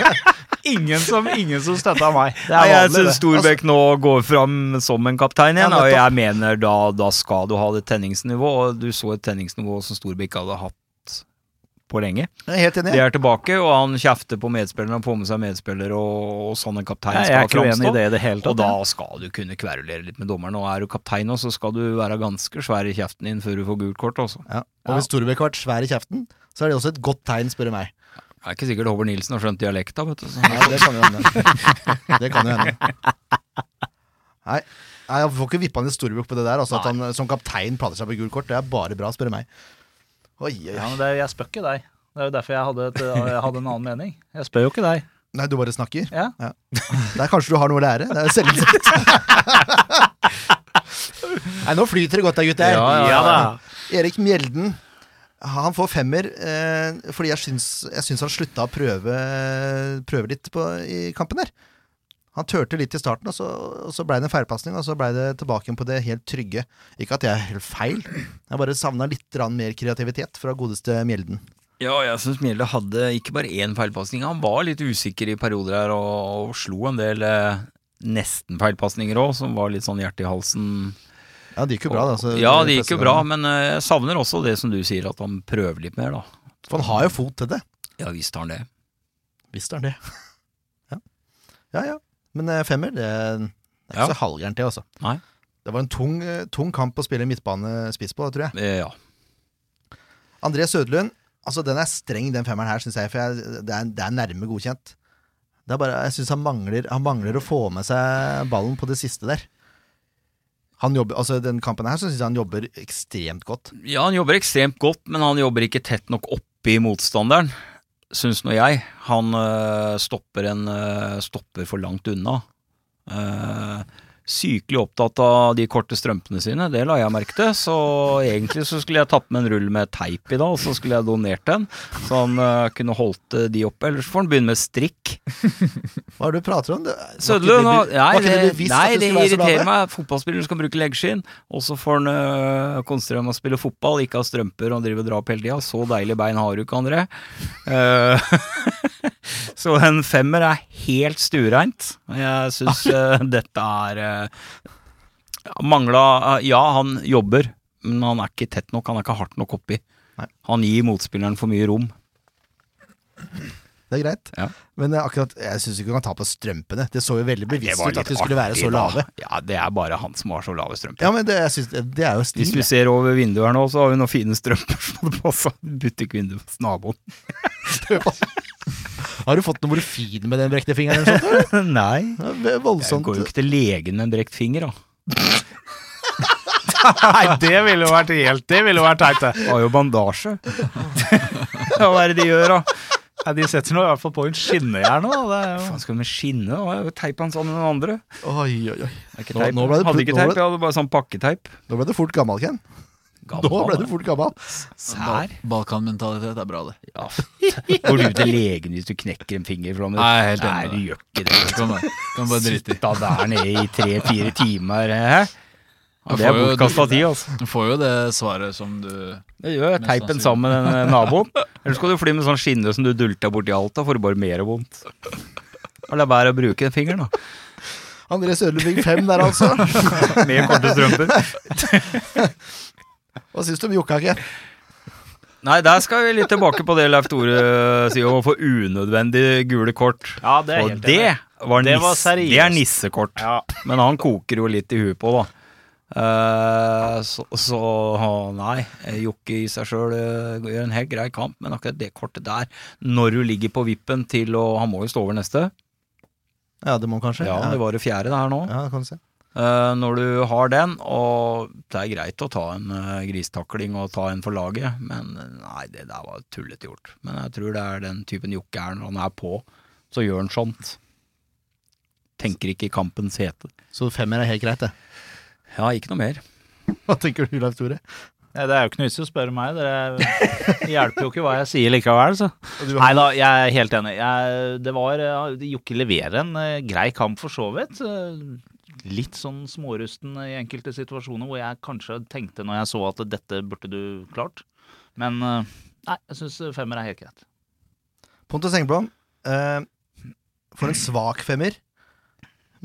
Ingen som, ingen som støtta meg. Det Nei, er jeg syns Storbekk nå går fram som en kaptein igjen, Ja, og jeg mener da, da skal du ha det tenningsnivå, og du så et tenningsnivå som Storbekk hadde hatt på lenge. Helt enig. De er tilbake, og han kjefter på medspilleren og får med seg medspillere, og, og sånn en kaptein Jeg er skal ikke uenig i framstå. det i det hele tatt. Og da skal du kunne kverulere litt med dommeren. Og er du kaptein nå, så skal du være ganske svær i kjeften din før du får gult kort også. Ja. Og hvis Storbekk har vært svær i kjeften, så er det også et godt tegn, spør du meg. Det er ikke sikkert Håvard Nilsen har skjønt dialekta, vet du. Så. Nei, det kan jo hende. Det kan jo hende. Nei, Nei jeg får ikke vippa ned Storbekk på det der. Altså, at han som kaptein prater seg på gult kort, det er bare bra, spør du meg. Oi, oi, Ja, men det, jeg spør ikke deg. Det er jo derfor jeg hadde, et, jeg hadde en annen mening. Jeg spør jo ikke deg. Nei, du bare snakker? Ja. Der kanskje du har noe å lære. Det er selvinnsikt. Nei, nå flyter det godt der, gutter. Ja, ja, ja. Erik Mjelden. Han får femmer eh, fordi jeg syns, jeg syns han slutta å prøve, prøve litt på, i kampen der. Han turte litt i starten, og så, og så blei det en feilpasning, og så blei det tilbake på det helt trygge. Ikke at det er helt feil, jeg bare savna litt mer kreativitet fra godeste Mjelden. Ja, jeg syns Mjelde hadde ikke bare én feilpasning. Han var litt usikker i perioder her og, og slo en del, eh, nesten feilpasninger òg, som var litt sånn hjerte i halsen. Ja, det gikk jo bra, da. Altså, ja, det gikk jo bra, men eh, jeg savner også det som du sier, at han prøver litt mer, da. For han har jo fot til det. Ja visst har han det. Visst har han det. Ja, ja. ja. Men eh, femmer, det er ikke Ja. så halvgærent, det, altså. Nei. Det var en tung, eh, tung kamp å spille midtbane spiss på, tror jeg. Eh, Ja. André Sødlund, altså den er streng, den femmeren her, syns jeg, for jeg, det, er, det er nærme godkjent. Det er bare, jeg syns han, han mangler å få med seg ballen på det siste der. Han jobber, altså Den kampen her så syns jeg han jobber ekstremt godt. ja, han jobber ekstremt godt, men han jobber ikke tett nok oppi motstanderen, syns nå jeg. Han eh, stopper, en, eh, stopper for langt unna. Eh, sykelig opptatt av de korte strømpene sine, det la jeg merke til. Så egentlig så skulle jeg tatt med en rull med teip i dag, og så skulle jeg donert den. Så han uh, kunne holdt eh, de oppe. Ellers får han begynne med strikk. Hva er det du prater om? Det, var ikke det Nei, det, det bevisst nei, at det skulle irriterer meg. Fotballspillere skal bruke leggskinn, og så får han uh, konsentrere om å spille fotball, ikke ha strømper og drive og dra opp hele tida. Så deilige bein har du ikke, André. Eh, så en femmer er helt stuereint. Jeg syns dette er uh, Mangla uh, Ja, han jobber, men han er ikke tett nok. Han er ikke hardt nok oppi. Nei. Han gir motspilleren for mye rom. Det er greit. Ja. Men akkurat, jeg syns ikke du kan ta på strømpene. Det så jo veldig bevisst ut at de skulle være så så da. lave. Ja, det er bare han som har så lave strømper. Ja, men det, jeg synes, det, er jo stil, Hvis du ser over vinduet her nå, så har vi noen fine strømper som hadde passa butikkvinduet hos naboen. Har du fått noe morfin med den brekte fingeren? Eller sånt, Nei. Det er Jeg voldsomt. går jo ikke til legen med en brekt finger, da. Nei, det ville jo vært helt Det ville jo vært teit, det. Jeg har jo bandasje. Hva er det de gjør, da? Ja, de setter nå i hvert fall på en skinnejern nå. Det er jo Faen, skal vi med skinne? Da er jeg jo teip han sånn med den andre. Oi, oi, oi. Nå- nå ble det hadde ikke teip, jeg hadde bare sånn pakketeip. Nå ble det fort gammel, Ken. Nå ble du fort gammel. Sær? Balkanmentalitet er bra, det. Ja. Går du til legen hvis du knekker en finger? Nei, helt Nei, enig du gjør ikke det. Kan bare, kan bare drite i. Sitta der nede i tre-fire timer. Hæ? Det er bortkasta tid, altså. Du får jo det svaret som du Det gjør jeg. Teipen sammen med den eh, naboen. Eller skal du fly med sånn skinne som du dulta borti Alta, får du bare mer vondt. La være å bruke den fingeren, da. André Sørlund fikk fem der, altså. Med korte strømper. Hva syns du om Jokka, Nei, der skal vi litt tilbake på det Leif Tore sier om å få unødvendig gule kort. Ja, det er Og helt det var, Det var seriøst. det er nissekort. Ja. Men han koker jo litt i huet på, da. Uh, så, så nei, Jokke i seg sjøl gjør en helt grei kamp, men akkurat det kortet der, når du ligger på vippen til å Han må jo stå over neste. Ja, det må kanskje. Ja, det var det fjerde det her nå. Ja, det kan du se. Eh, når du har den, og det er greit å ta en uh, gristakling og ta en for laget, men eh, nei, det der var tullete gjort. Men jeg tror det er den typen Jokke er når han er på, så gjør han sånt. Tenker ikke i kampens hete. Så femmer er helt greit, det. Ja, ikke noe mer. Hva tenker du, Leif Tore? Ja, det er jo ikke noe vits i å spørre meg. Det hjelper jo ikke hva jeg sier likevel, så. Nei da, jeg er helt enig. Jeg, det var eh, Jokke leverer en eh, grei kamp for så vidt. Eh, Litt sånn smårusten i enkelte situasjoner hvor jeg kanskje tenkte når jeg så at dette burde du klart. Men eh, nei, jeg syns femmer er helt greit. Pontus Engblom, eh, for en svak femmer,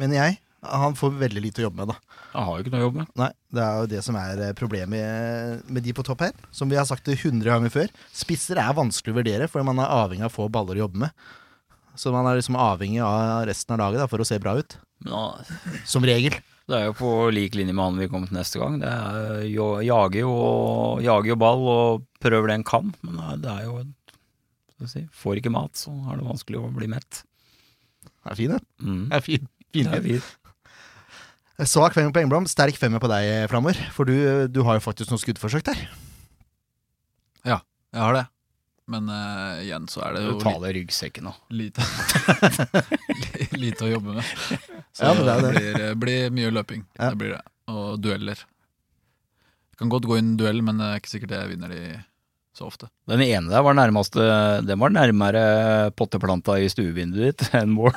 mener jeg. Han får veldig lite å jobbe med, da. Han har jo ikke noe å jobbe med. Nei, det er jo det som er eh, problemet med de på topp her. Som vi har sagt det 100 ganger før. Spisser er vanskelig å vurdere, fordi man er avhengig av få baller å jobbe med. Så man er liksom avhengig av resten av laget da, for å se bra ut. Som regel. det er jo på lik linje med han vi kommer til neste gang. Det er jo, jager, jo, jager jo ball og prøver det en kan, men det er jo skal si, Får ikke mat, så er det vanskelig å bli mett. Det er fin, det. Mm. Det er fin. fin. Det er fint. Svak femmer på Engblom, sterk femmer på deg, Flammer. For du, du har jo faktisk noen skuddforsøk der. Ja, Jeg har det. Men uh, igjen så er det jo Du tar i ryggsekken nå. lite Lite å jobbe med. Så Ja, det det blir, eh, blir mye løping. Ja. Det blir det. Og dueller. Jeg kan godt gå inn i duell, men det er ikke sikkert jeg vinner de så ofte. Den ene der var nærmeste Den var nærmere potteplanta i stuevinduet ditt enn mål.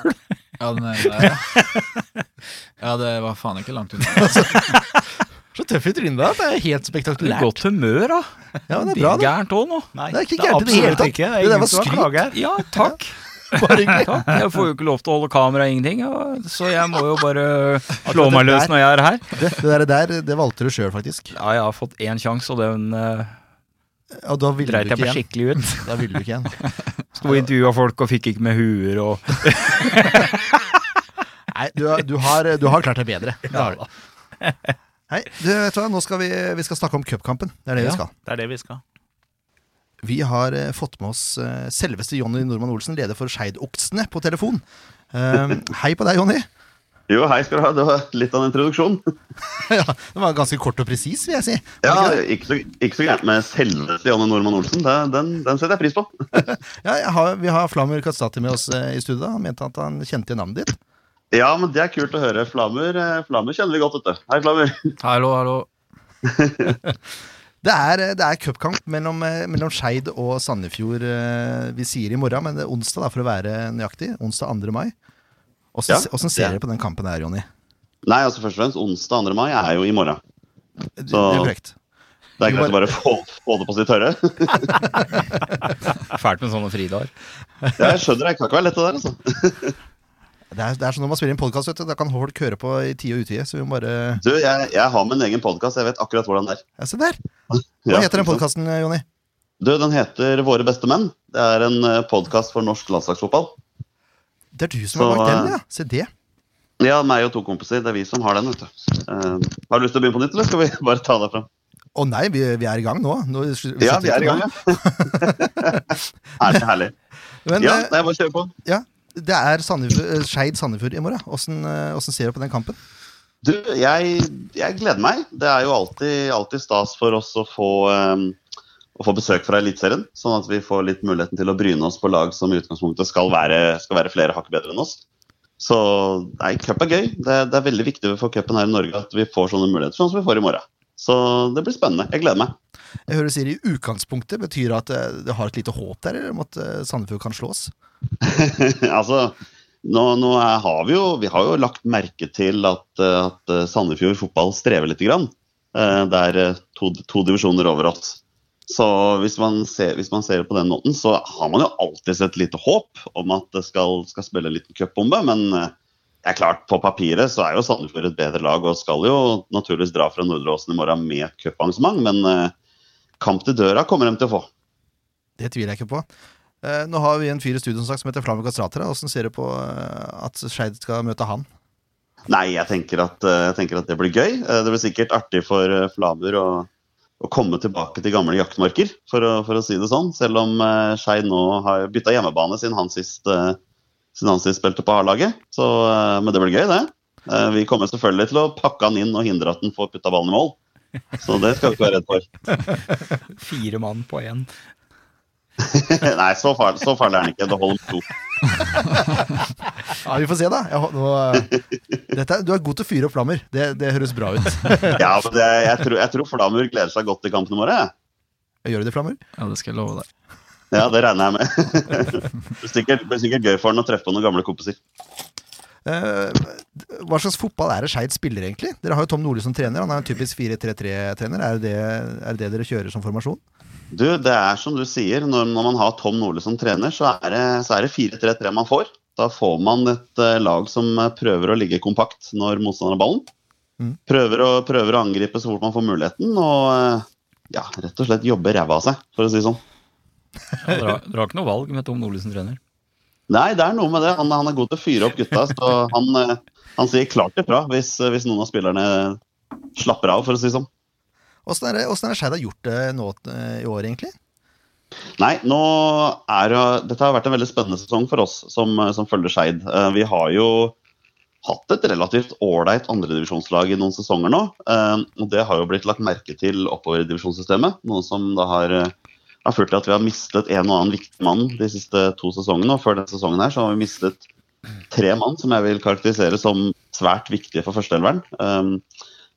Ja, den ene der, ja. ja, det var faen ikke langt unna. Så tøff i trynet da, at det er helt spektakulært. Godt humør, da. Ja, men det er bra, det. Gærent òg nå. Nei, Det er ikke gærent i det hele tatt. Det Det er der var skryt. Ja, takk. Bare hyggelig. Takk. Jeg får jo ikke lov til å holde kamera, ingenting, så jeg må jo bare slå meg løs når jeg er her. Det, det der, der, det valgte du sjøl, faktisk. Ja, jeg har fått én sjanse, og den uh, Og da ville dreit du jeg meg igjen. skikkelig ut. Da ville du ikke igjen. Sto og intervjua folk og fikk ikke med huer og Nei, du, har- du, har, du har klart deg bedre. Det har Nei, du vet du hva, nå skal vi, vi skal snakke om cupkampen. Det er det Ja. vi skal. Det er det vi skal. Vi har eh, fått med oss eh, selveste Jonny Normann Olsen, leder for Skeidoksene, på telefon. Eh, hei på deg, Jonny. Jo, hei skal du ha. Det var litt av en introduksjon. ja, det var ganske kort og presis, vil jeg si. Ja, Var ikke? Ikke så, ikke så gærent med selveste Janne Normann Olsen. Det, den, den setter jeg pris på. ja jeg har, vi har Flamur Kastati med oss eh, i studio. Han mente at han kjente igjen navnet ditt. Ja, men det er kult å høre. Flamur, flammer Flamur kjenner vi godt, vet du. Hei, Flamur. Hallo, hallo. Det er, eh, det er cupkamp mellom, eh, mellom Skeid og Sandefjord. eh, Vi sier i morgen, men det er onsdag, da, for å være nøyaktig. Onsdag 2. mai. Åssen Ja, ser er- dere på den kampen her, Jonny? Nei, altså først og fremst, onsdag 2. mai er jo i morgen. Det, det er korrekt. Det er greit å bare få, få det på sitt tørre. Fælt med sånne fridager. Ja, jeg skjønner, det kan ikke være lett det der, altså. Det er, det er sånn når man spiller inn podkast, da kan folk høre på i tide og utide. Så vi må bare Du, jeg, jeg har min egen podkast, jeg vet akkurat hvordan det er. Ja, se der! Hva heter den podkasten, Jonny? Du, den heter Våre beste menn. Det er en podkast for norsk landslagsfotball. Det er du som har Så, lagd den, eh, ja. Se det. Ja, meg og to kompiser. Det er vi som har den, vet du. Uh, har du lyst til å begynne på nytt, eller skal vi bare ta det fram? Å nei, vi, vi er i gang nå. nå vi Ja, vi er i gang, ja. herlig, herlig. Men Ja, nei, bare kjør på. ja, det er Sandefjord- eh, Skeid Sandefjord i morgen. Åssen eh, åssen ser du på den kampen? Du, jeg, jeg gleder meg. Det er jo alltid, alltid stas for oss å få, um, å få besøk fra Eliteserien. Sånn at vi får litt muligheten til å bryne oss på lag som i utgangspunktet skal være, skal være flere hakk bedre enn oss. Så nei, cup er gøy. Det, det er veldig viktig for cupen her i Norge at vi får sånne muligheter sånn som vi får i morgen. Så det blir spennende. Jeg gleder meg. Jeg hører du sier i utgangspunktet. Betyr det at eh, det har et lite håp der, eller om at eh, Sandefjord kan slås? altså, nå, nå er, har vi jo Vi har jo lagt merke til at, eh, at Sandefjord fotball strever litt. Grann. Det er to, to divisjoner over oss. Så hvis man, ser, hvis man ser det på den måten, så har man jo alltid et lite håp om at det skal, skal spille en liten cupbombe. Men det er klart, på papiret så er jo Sandefjord et bedre lag og skal jo naturligvis dra fra Nordre Åsen i morgen med et cuparrangement. Men eh, kamp til døra kommer de til å få. Det tviler jeg ikke på. Eh, nå har vi en fyr i studio som, sagt, som heter Flamur Kastratera. Åssen ser du på eh, at Skeid skal møte han? Nei, jeg tenker at, jeg tenker at det blir gøy. Det blir sikkert artig for Flamur å, å komme tilbake til gamle jaktmarker, for å, for å si det sånn. Selv om uh, Skeid nå har bytta hjemmebane siden han sist, eh, siden han sist spilte på A-laget. Eh, Men det blir gøy, det. Eh, vi kommer selvfølgelig til å pakke han inn og hindre at han får putta ballen i mål. Så det skal vi ikke være redd for. Fire mann på én. Nei, så farlig, så farlig er han ikke. Det holder med to. Ja, Vi får se, da. Jeg, nå, eh, dette, du er god til å fyre opp flammer. Det, det høres bra ut. Ja, men det, jeg, tror, jeg tror flammer gleder seg godt til kampen i morgen. Gjør du det, Flammer? Ja, det skal jeg love deg. Ja, det regner jeg med. Det blir sikkert, sikkert gøy for han å treffe på noen gamle kompiser. Uh, hva slags fotball er det Skeid spiller, egentlig? Dere har jo Tom Nordli som trener. Han er en typisk 4-3-3-trener. Er, det er det det dere kjører som formasjon? Du, det er som du sier, når, når man har Tom Nordli som trener, så er det, det 4-3-3 man får. Da får man et uh, lag som eh, prøver å ligge kompakt når motstanderen har ballen. Mm. Prøver, å, prøver å angripe så fort man får muligheten, og uh, ja, rett og slett jobbe ræva av seg, for å si det sånn. Ja, dere, har, ikke noe valg med Tom Nordli som trener? Nei, det er noe med det. Han, han er god til å fyre opp gutta, så han, eh, han sier klart ifra hvis, hvis noen av spillerne slapper av, for å si det sånn. Åssen er det åssen det Skeid har gjort det nå eh, i år, egentlig? Nei, nå er jo Dette har vært en veldig spennende sesong for oss som, som følger Skeid. Eh, Vi har jo hatt et relativt ålreit andredivisjonslag i noen sesonger nå. eh, Og det har jo blitt lagt merke til oppover i divisjonssystemet. Noe som da har, eh, har ført til at vi har mistet en og annen viktig mann de siste to sesongene. Og før denne sesongen her så har vi mistet tre mann som jeg vil karakterisere som svært viktige for førsteelveren. Um,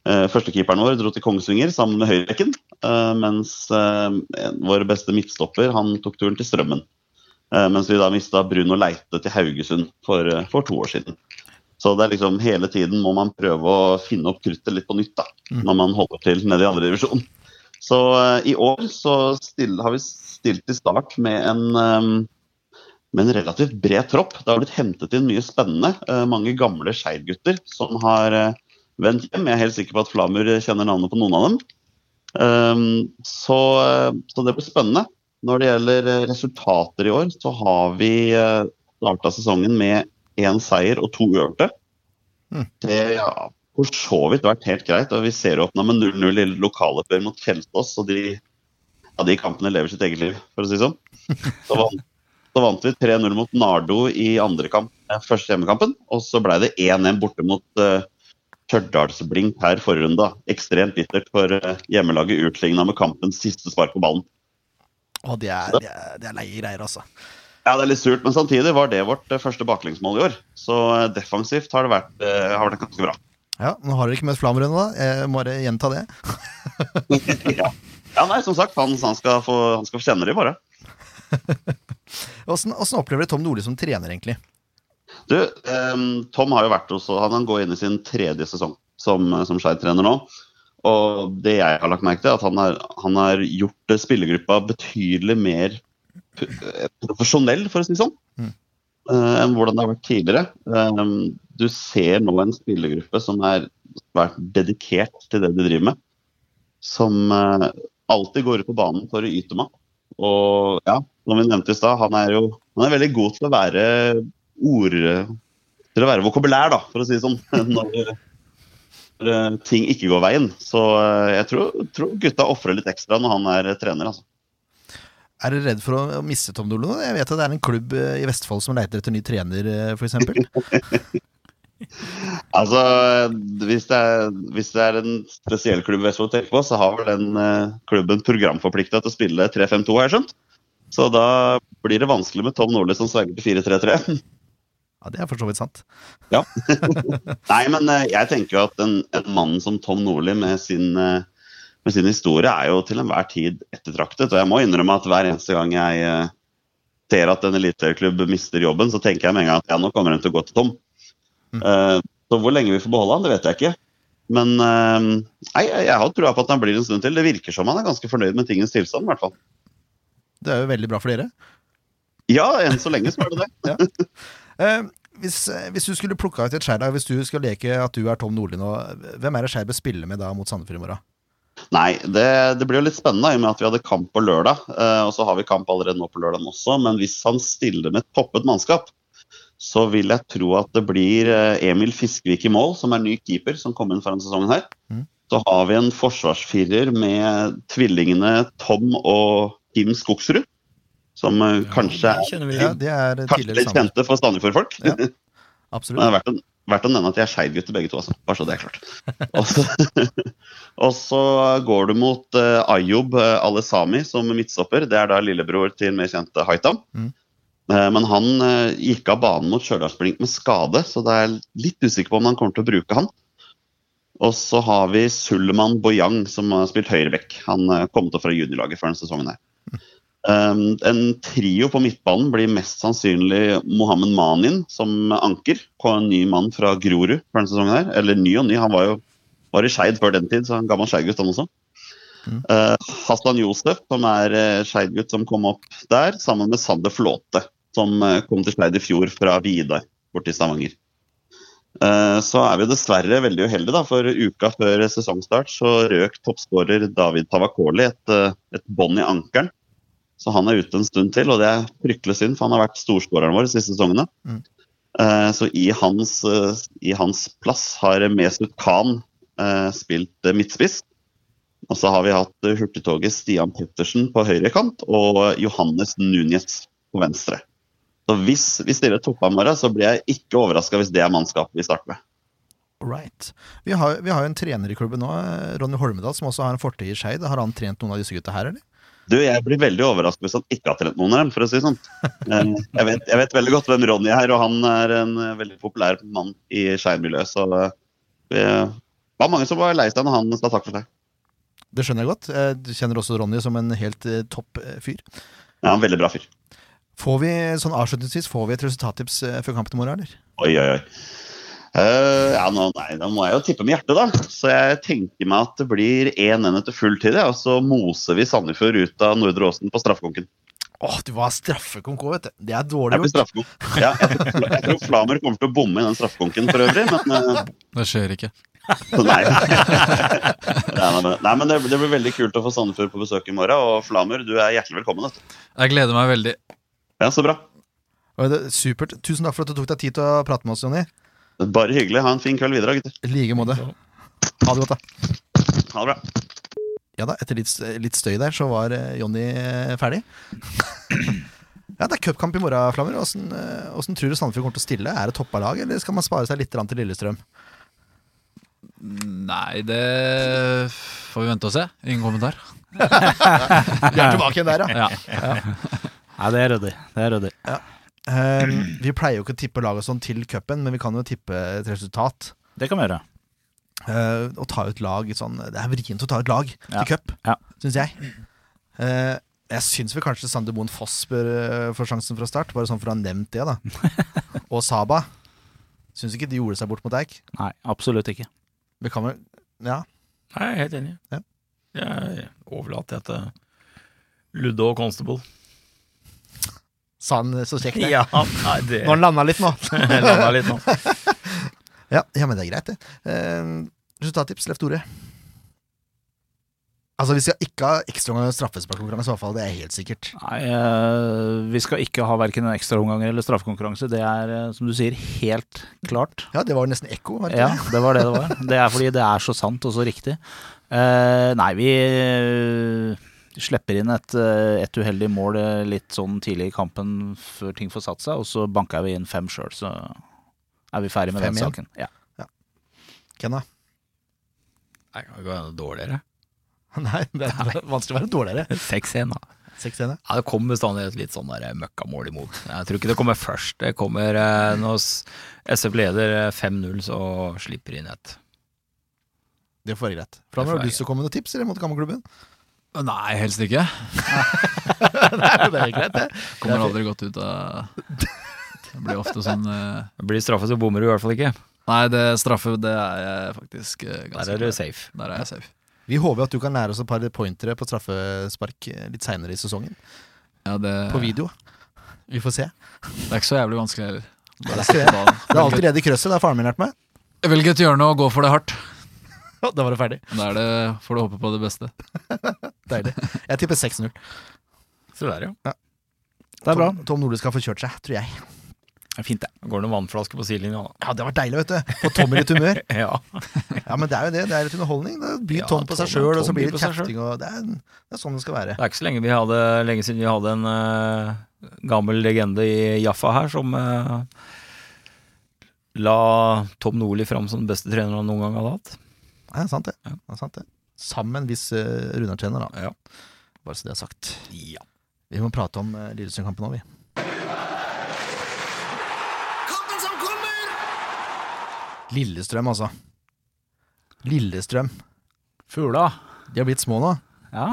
Eh, Førstekeeperen vår dro til Kongsvinger sammen med høyrebekken, eh, mens eh, vår beste midtstopper han tok turen til Strømmen. Mens vi da mista Bruno Leite til Haugesund for, for to år siden. Så det er liksom hele tiden må man prøve å finne opp kruttet litt på nytt da, Mm. når man holder til nede i andre divisjon. Så eh, i år så still, har vi stilt i start med en, eh, med en relativt bred tropp. Det har blitt hentet inn mye spennende. Eh, mange gamle Skeid-gutter som har vendt hjem. Jeg er helt sikker på at Flamur kjenner navnet på noen av dem. Så, så det blir spennende. Når det gjelder resultater i år, så har vi starta sesongen med én seier og to uavgjorte. Mm. Det har for så vidt vært helt greit. og Vi ser åpna med 0-0 i lokaloppgjør mot Kjelsås, og de, ja, de kampene lever sitt eget liv, for å si det sånn. Så vant, så vant vi 3-0 mot Nardo i andre kamp, eh, første hjemmekampen. Og så ble det 1-1 borte mot uh, Stjørdalsblink her forrige runde. Ekstremt bittert for uh, hjemmelaget utligna med kampens siste spark på ballen. Og det er, det er, det er leie greier, altså. Ja, det er litt surt, men samtidig var det vårt første baklengsmål i år. Så defensivt har det vært, har vært ganske bra. Ja, Nå har dere ikke møtt Flammer ennå, da. Jeg må bare gjenta det. ja. ja, nei, som sagt, han, han, skal, få, han skal få kjenne det, bare. Åssen opplever du Tom Nordli som trener, egentlig? Du, ehm, Tom har jo vært hos Han går inn i sin tredje sesong som, som Skeid-trener nå. Og det jeg har lagt merke til, er at han har, han har gjort eh, spillergruppa betydelig mer eh, profesjonell, for å si det sånn, Mm. eh, enn hvordan det har vært tidligere. Ehm, du ser nå en spillergruppe som er svært dedikert til det de driver med. Som eh, alltid går ut på banen for å yte meg. Og ja, som vi nevnte i stad, han er jo han er veldig god til å være ord Til å være vokabulær, da, for å si det sånn. Når, når eh, ting ikke går veien. Så eh, jeg tror, tror gutta ofrer litt ekstra når han er trener. altså. Er dere redd for å miste Tom Dolo? Jeg vet at det er en klubb i Vestfold som leter etter ny trener, f.eks. Altså, hvis det, er, hvis det er en spesiell klubb Vestfold tenker på, så har vel den eh, klubben programforplikta til å spille 3-5-2, har jeg skjønt. Så da blir det vanskelig med Tom Nordli som sverger til 4-3-3. Ja, Det er for så vidt sant. Nei, men eh, jeg tenker jo at en, en mann som Tom Nordli med sin, eh, med sin historie er jo til enhver tid ettertraktet. Og jeg må innrømme at hver eneste gang jeg eh, ser at en eliteserieklubb mister jobben, så tenker jeg med en gang at ja, nå kommer den til å gå til Tom. Eh, så hvor lenge vi får beholde han, det vet jeg ikke. Men eh, nei, jeg, har trua på at han blir en stund til. Det virker som han er ganske fornøyd med tingens tilstand, i hvert fall. Det er jo veldig bra for dere. Ja, enn så lenge så er det det. Eh, hvis, hvis du skulle plukka ut et Skeid-lag, hvis du skal leke at du er Tom Nordli nå, hvem er det Skeid bør spille med da mot Sandefjord i morgen? Nei, det, det blir jo litt spennende i og med at vi hadde kamp på lørdag. Og så har vi kamp allerede nå på lørdag også. Men hvis han stiller med et toppet mannskap, så vil jeg tro at det blir eh, Emil Fiskevik i mål, som er ny keeper, som kom inn foran sesongen her. Mm. Så har vi en forsvarsfirer med tvillingene Tom og Kim Skogsrud. Som ja, kanskje, Ja, er kanskje litt kjente for Sandefjord-folk. Ja. Men det Absolutt. er verdt å, verdt å nevne at de er Skeid-gutter begge to, altså. Bare så det er klart. Og så, og så går du mot uh, Ayob uh, Alesami som midtstopper. Det er da lillebror til mer kjente Haitam. Mm. Eh, men han eh, gikk av banen mot Stjørdalsblink med skade, så det er litt usikker på om han kommer til å bruke han. Og så har vi Suleman Boyang, som har spilt høyreback. Han uh, kom til fra juniorlaget før denne sesongen. her. En trio på midtbanen blir mest sannsynlig Mohammed Manin som anker. på En ny mann fra Grorud før denne sesongen. her. Eller ny og ny, han var jo var i Skeid før den tid, så han gammel Skeid-gutt han også. Mm. Uh, Hassan Josef, som er uh, Skeid-gutt som kom opp der, sammen med Sander Flåte, som uh, kom til Skeid i fjor fra Vidar borte i Stavanger. Uh, så er vi dessverre veldig uheldige, da, for uka før sesongstart så røk toppskårer David Tavakoli et, uh, et bånd i ankelen. Så han er ute en stund til, og det er fryktelig synd, for han har vært storskåreren vår de siste sesongene. Mm. Eh, så i hans, eh, i hans plass har Mesut Khan eh, spilt eh, midtspiss. Og så har vi hatt eh, hurtigtoget Stian Pettersen på høyre kant og Johannes Núñez på venstre. Så hvis vi stiller morgen, så blir jeg ikke overraska hvis det er mannskapet vi starter med. Right. Vi har, vi har jo en trener i klubben nå, Ronny Holmedal, som også har en fortid i Skeid. Har han trent noen av disse gutta her, eller? Du, jeg blir veldig overrasket hvis han ikke har trent noen av dem, for å si det sånn. Jeg vet, jeg vet veldig godt hvem Ronny er, og han er en eh, veldig populær mann i Skeid-miljøet. Så eh, det var mange som var lei seg når han sa takk for seg. Det skjønner jeg godt. Eh, Du kjenner også Ronny som en helt topp fyr. Ja, en veldig bra fyr. Får vi, sånn avslutningsvis, får vi et resultattips eh, før kampen i morgen, eller? Oi, oi, oi. Uh, ja, nå, nei, da må jeg jo tippe med hjertet, da. Så jeg tenker meg at det blir 1-1 etter full tid, ja, og så moser vi Sandefjord ut av Nordre Åsen på straffekonken. Åh, du var straffekonk òg, vet du. Det er dårlig gjort. straffekonk. Ja, jeg, tror, jeg tror Flamer kommer til å bomme i den straffekonken for øvrig, men uh, Det skjer ikke. Nei. Nei, nei, nei men det, det blir veldig kult å få Sandefjord på besøk i morgen. Og Flamer, du er hjertelig velkommen. Vet du. Jeg gleder meg veldig. Ja, Så bra. Er Supert. Tusen takk for at du tok deg tid til å prate med oss, Jonny. Bare hyggelig. Ha en fin kveld videre, gutter. I like måte. Ha det godt, da. Ha det bra. Ja da, etter litt, litt støy der, så var eh, Jonny eh, ferdig. Ja, Det er cupkamp i morgen, Flammer. Åssen eh, åssen tror du Sandefjord kommer til å stille? Er det toppa lag, eller skal man spare seg litt til Lillestrøm? Nei, det får vi vente og se. Ingen kommentar. Vi er tilbake igjen der, ja. Ja. Nei, det er ryddig. Det er ryddig. Eh, vi pleier jo ikke å tippe lag og sånn til cupen, men vi kan jo tippe et resultat. Det kan vi gjøre. Uh, å ta ut lag sånn Det er vrient å ta ut lag Ja. til cup, Ja. syns jeg. Uh, jeg syns vel kanskje Sander Moen Foss bør uh, få sjansen fra start, bare sånn for å ha nevnt det, da. og Saba. Syns ikke de gjorde seg bort mot Eik. Nei, absolutt ikke. Vi kan vel Ja. Nei, jeg er helt enig. Ja. Jeg overlater det til Ludde og Constable. Sa han så kjekt, det. Ja, nei, det Nå har han landa litt nå. Landa litt nå. Ja, ja, men det er greit, det. Eh, resultattips, Leif Tore. Altså, Vi skal ikke ha ekstraomgang straffesparkkonkurranse, i hvert fall. Det er helt sikkert. Nei, eh, vi skal ikke ha verken ekstraomganger ekstraomgang eller straffekonkurranse. Det er, eh, som du sier, helt klart. Ja, det var nesten ekko. var det Ja, ikke det? det var det det var. Det er fordi det er så sant og så riktig. Eh, nei, vi eh, slipper inn et, eh, et uheldig mål eh, litt sånn tidlig i kampen før ting får satt seg, og så banker vi inn fem sjøl, så er vi ferdig med Fem den igjen? saken. Ja. Ken, da? Nei, kan ikke være dårligere. Nei, det er vanskelig å være dårligere. 6-1, da. 6-1, ja. Ja, det kommer bestandig et litt sånn møkkamål imot. Jeg tror ikke det kommer først. Det kommer eh, når SF leder eh, 5-0, så slipper de inn et. Det får være greit. For da har du lyst til å komme med noen tips eller mot gammelklubben? Nei, helst ikke. Nei, men det er greit, det. Kommer aldri godt ut av Det blir ofte sånn uh... Blir straffa, så bommer du i hvert fall ikke. Nei, det straffe, det er jeg faktisk eh, ganske Der er du safe. Der er jeg safe. Vi håper at du kan lære oss et par pointere på straffespark eh, litt seinere i sesongen. Ja, det, På video. Vi får se. det er ikke så jævlig vanskelig heller. Bare skal jeg- Det er alltid i krøsset, det har faren min lært meg. Velg et hjørne og gå for det hardt. Da var det ferdig. Da er det, får du håpe på det beste. Deilig. Jeg tipper 6-0. Se der, ja. Det er bra. Tom, Tom Nordli skal få kjørt seg, tror jeg. Det er fint, det. Går det noen vannflasker på sidelinja, da. Ja, Det var deilig, vet du. Få Tom i litt humør. Ja. Ja, men det er jo det. Det er litt underholdning. Det blir Ja, Tom på seg sjøl, og så blir det selv. kjefting, og det er, det er sånn det skal være. Det er ikke så lenge, vi hadde, lenge siden vi hadde en uh, gammel legende i Jaffa her som uh, la Tom Nordli fram som den beste treneren han noen gang hadde hatt. Det er sant, det. det, er sant, det. Sammen hvis uh, Runar trener, da. Ja. Bare så det er sagt. Ja. Vi må prate om uh, Lillestrøm-kampen òg, vi. Lillestrøm, altså. Lillestrøm. Fugla. De har blitt små nå. Ja.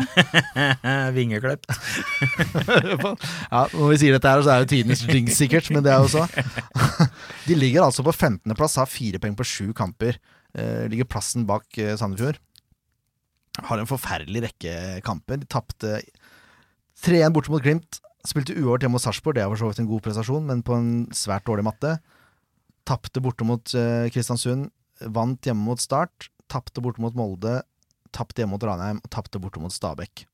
Vingeklepp. ja, Når vi sier dette her, så er det tidenes jinx sikkert, men det er jo så. De ligger altså på 15.-plass, har fire poeng på sju kamper. Eh, ligger plassen bak eh, Sandefjord. Har en forferdelig rekke kamper. De tapte 3-1 borte mot Glimt. Spilte uavgjort hjemme mot Sarpsborg, det er for så vidt en god prestasjon, men på en svært dårlig matte. Tapte borte mot uh, Kristiansund. Vant hjemme mot Start. Tapte borte mot Molde. Tapte hjemme mot Ranheim. Og tapte borte mot Stabæk.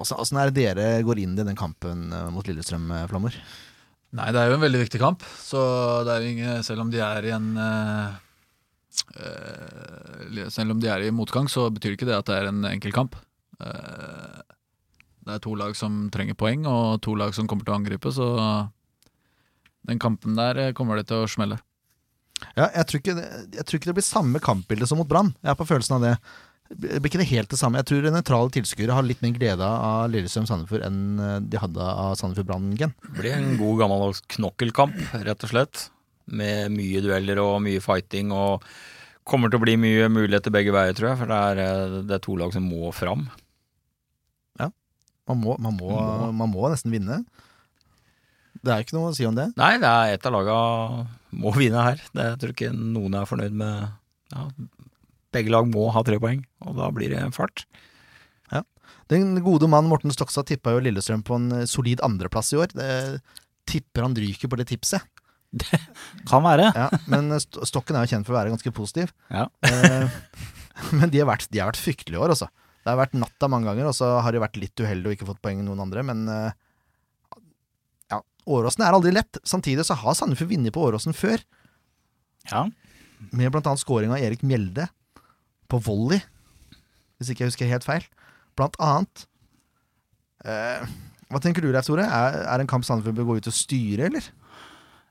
Åssen er det dere går inn i den kampen eh, mot Lillestrøm, eh, Flammer? Nei, det er jo en veldig viktig kamp, så det er jo ingen Selv om de er i en eh, Selv om de er i motgang, så betyr ikke det at det er en enkel kamp. Eh, det er to lag som trenger poeng, og to lag som kommer til å angripe, så den kampen der eh, kommer det til å smelle. Ja, jeg tror, ikke det, jeg tror ikke det blir samme kampbilde som mot Brann. Jeg er på følelsen av det. Det blir ikke det helt det samme. Jeg tror nøytrale tilskuere har litt mer glede av Lillestrøm-Sandefjord enn eh, de hadde av Sandefjord-Brann-gen. Det blir en god gammeldags knokkelkamp, rett og slett. Med mye dueller og mye fighting. Og kommer til å bli mye muligheter begge veier, tror jeg. For det er, eh, det er to lag som må fram. Man må, man, må, man må nesten vinne. Det er ikke noe å si om det. Nei, det er et av laga må vinne her. Det, jeg tror ikke noen er fornøyd med ja, Begge lag må ha tre poeng, og da blir det fart. Den gode mann Morten Stokstad tippa jo Lillestrøm på en solid andreplass i år. Det, tipper han ryker på det tipset. Kan være. Ja, men Stokken er jo kjent for å være ganske positiv. Ja. Eh, men de har, vært, de har vært fryktelige i år, altså. Det har vært natta mange ganger, og så har de vært litt uheldige og ikke fått poeng noen andre, men eh, ja, Åråsen er aldri lett. Samtidig så har Sandefjord vunnet på Åråsen før, Ja. med blant annet scoring av Erik Mjelde på volley, hvis ikke jeg husker helt feil. Blant annet. Eh, hva tenker du, Leif Tore? Er, er en kamp Sandefjord bør gå ut og styre, eller?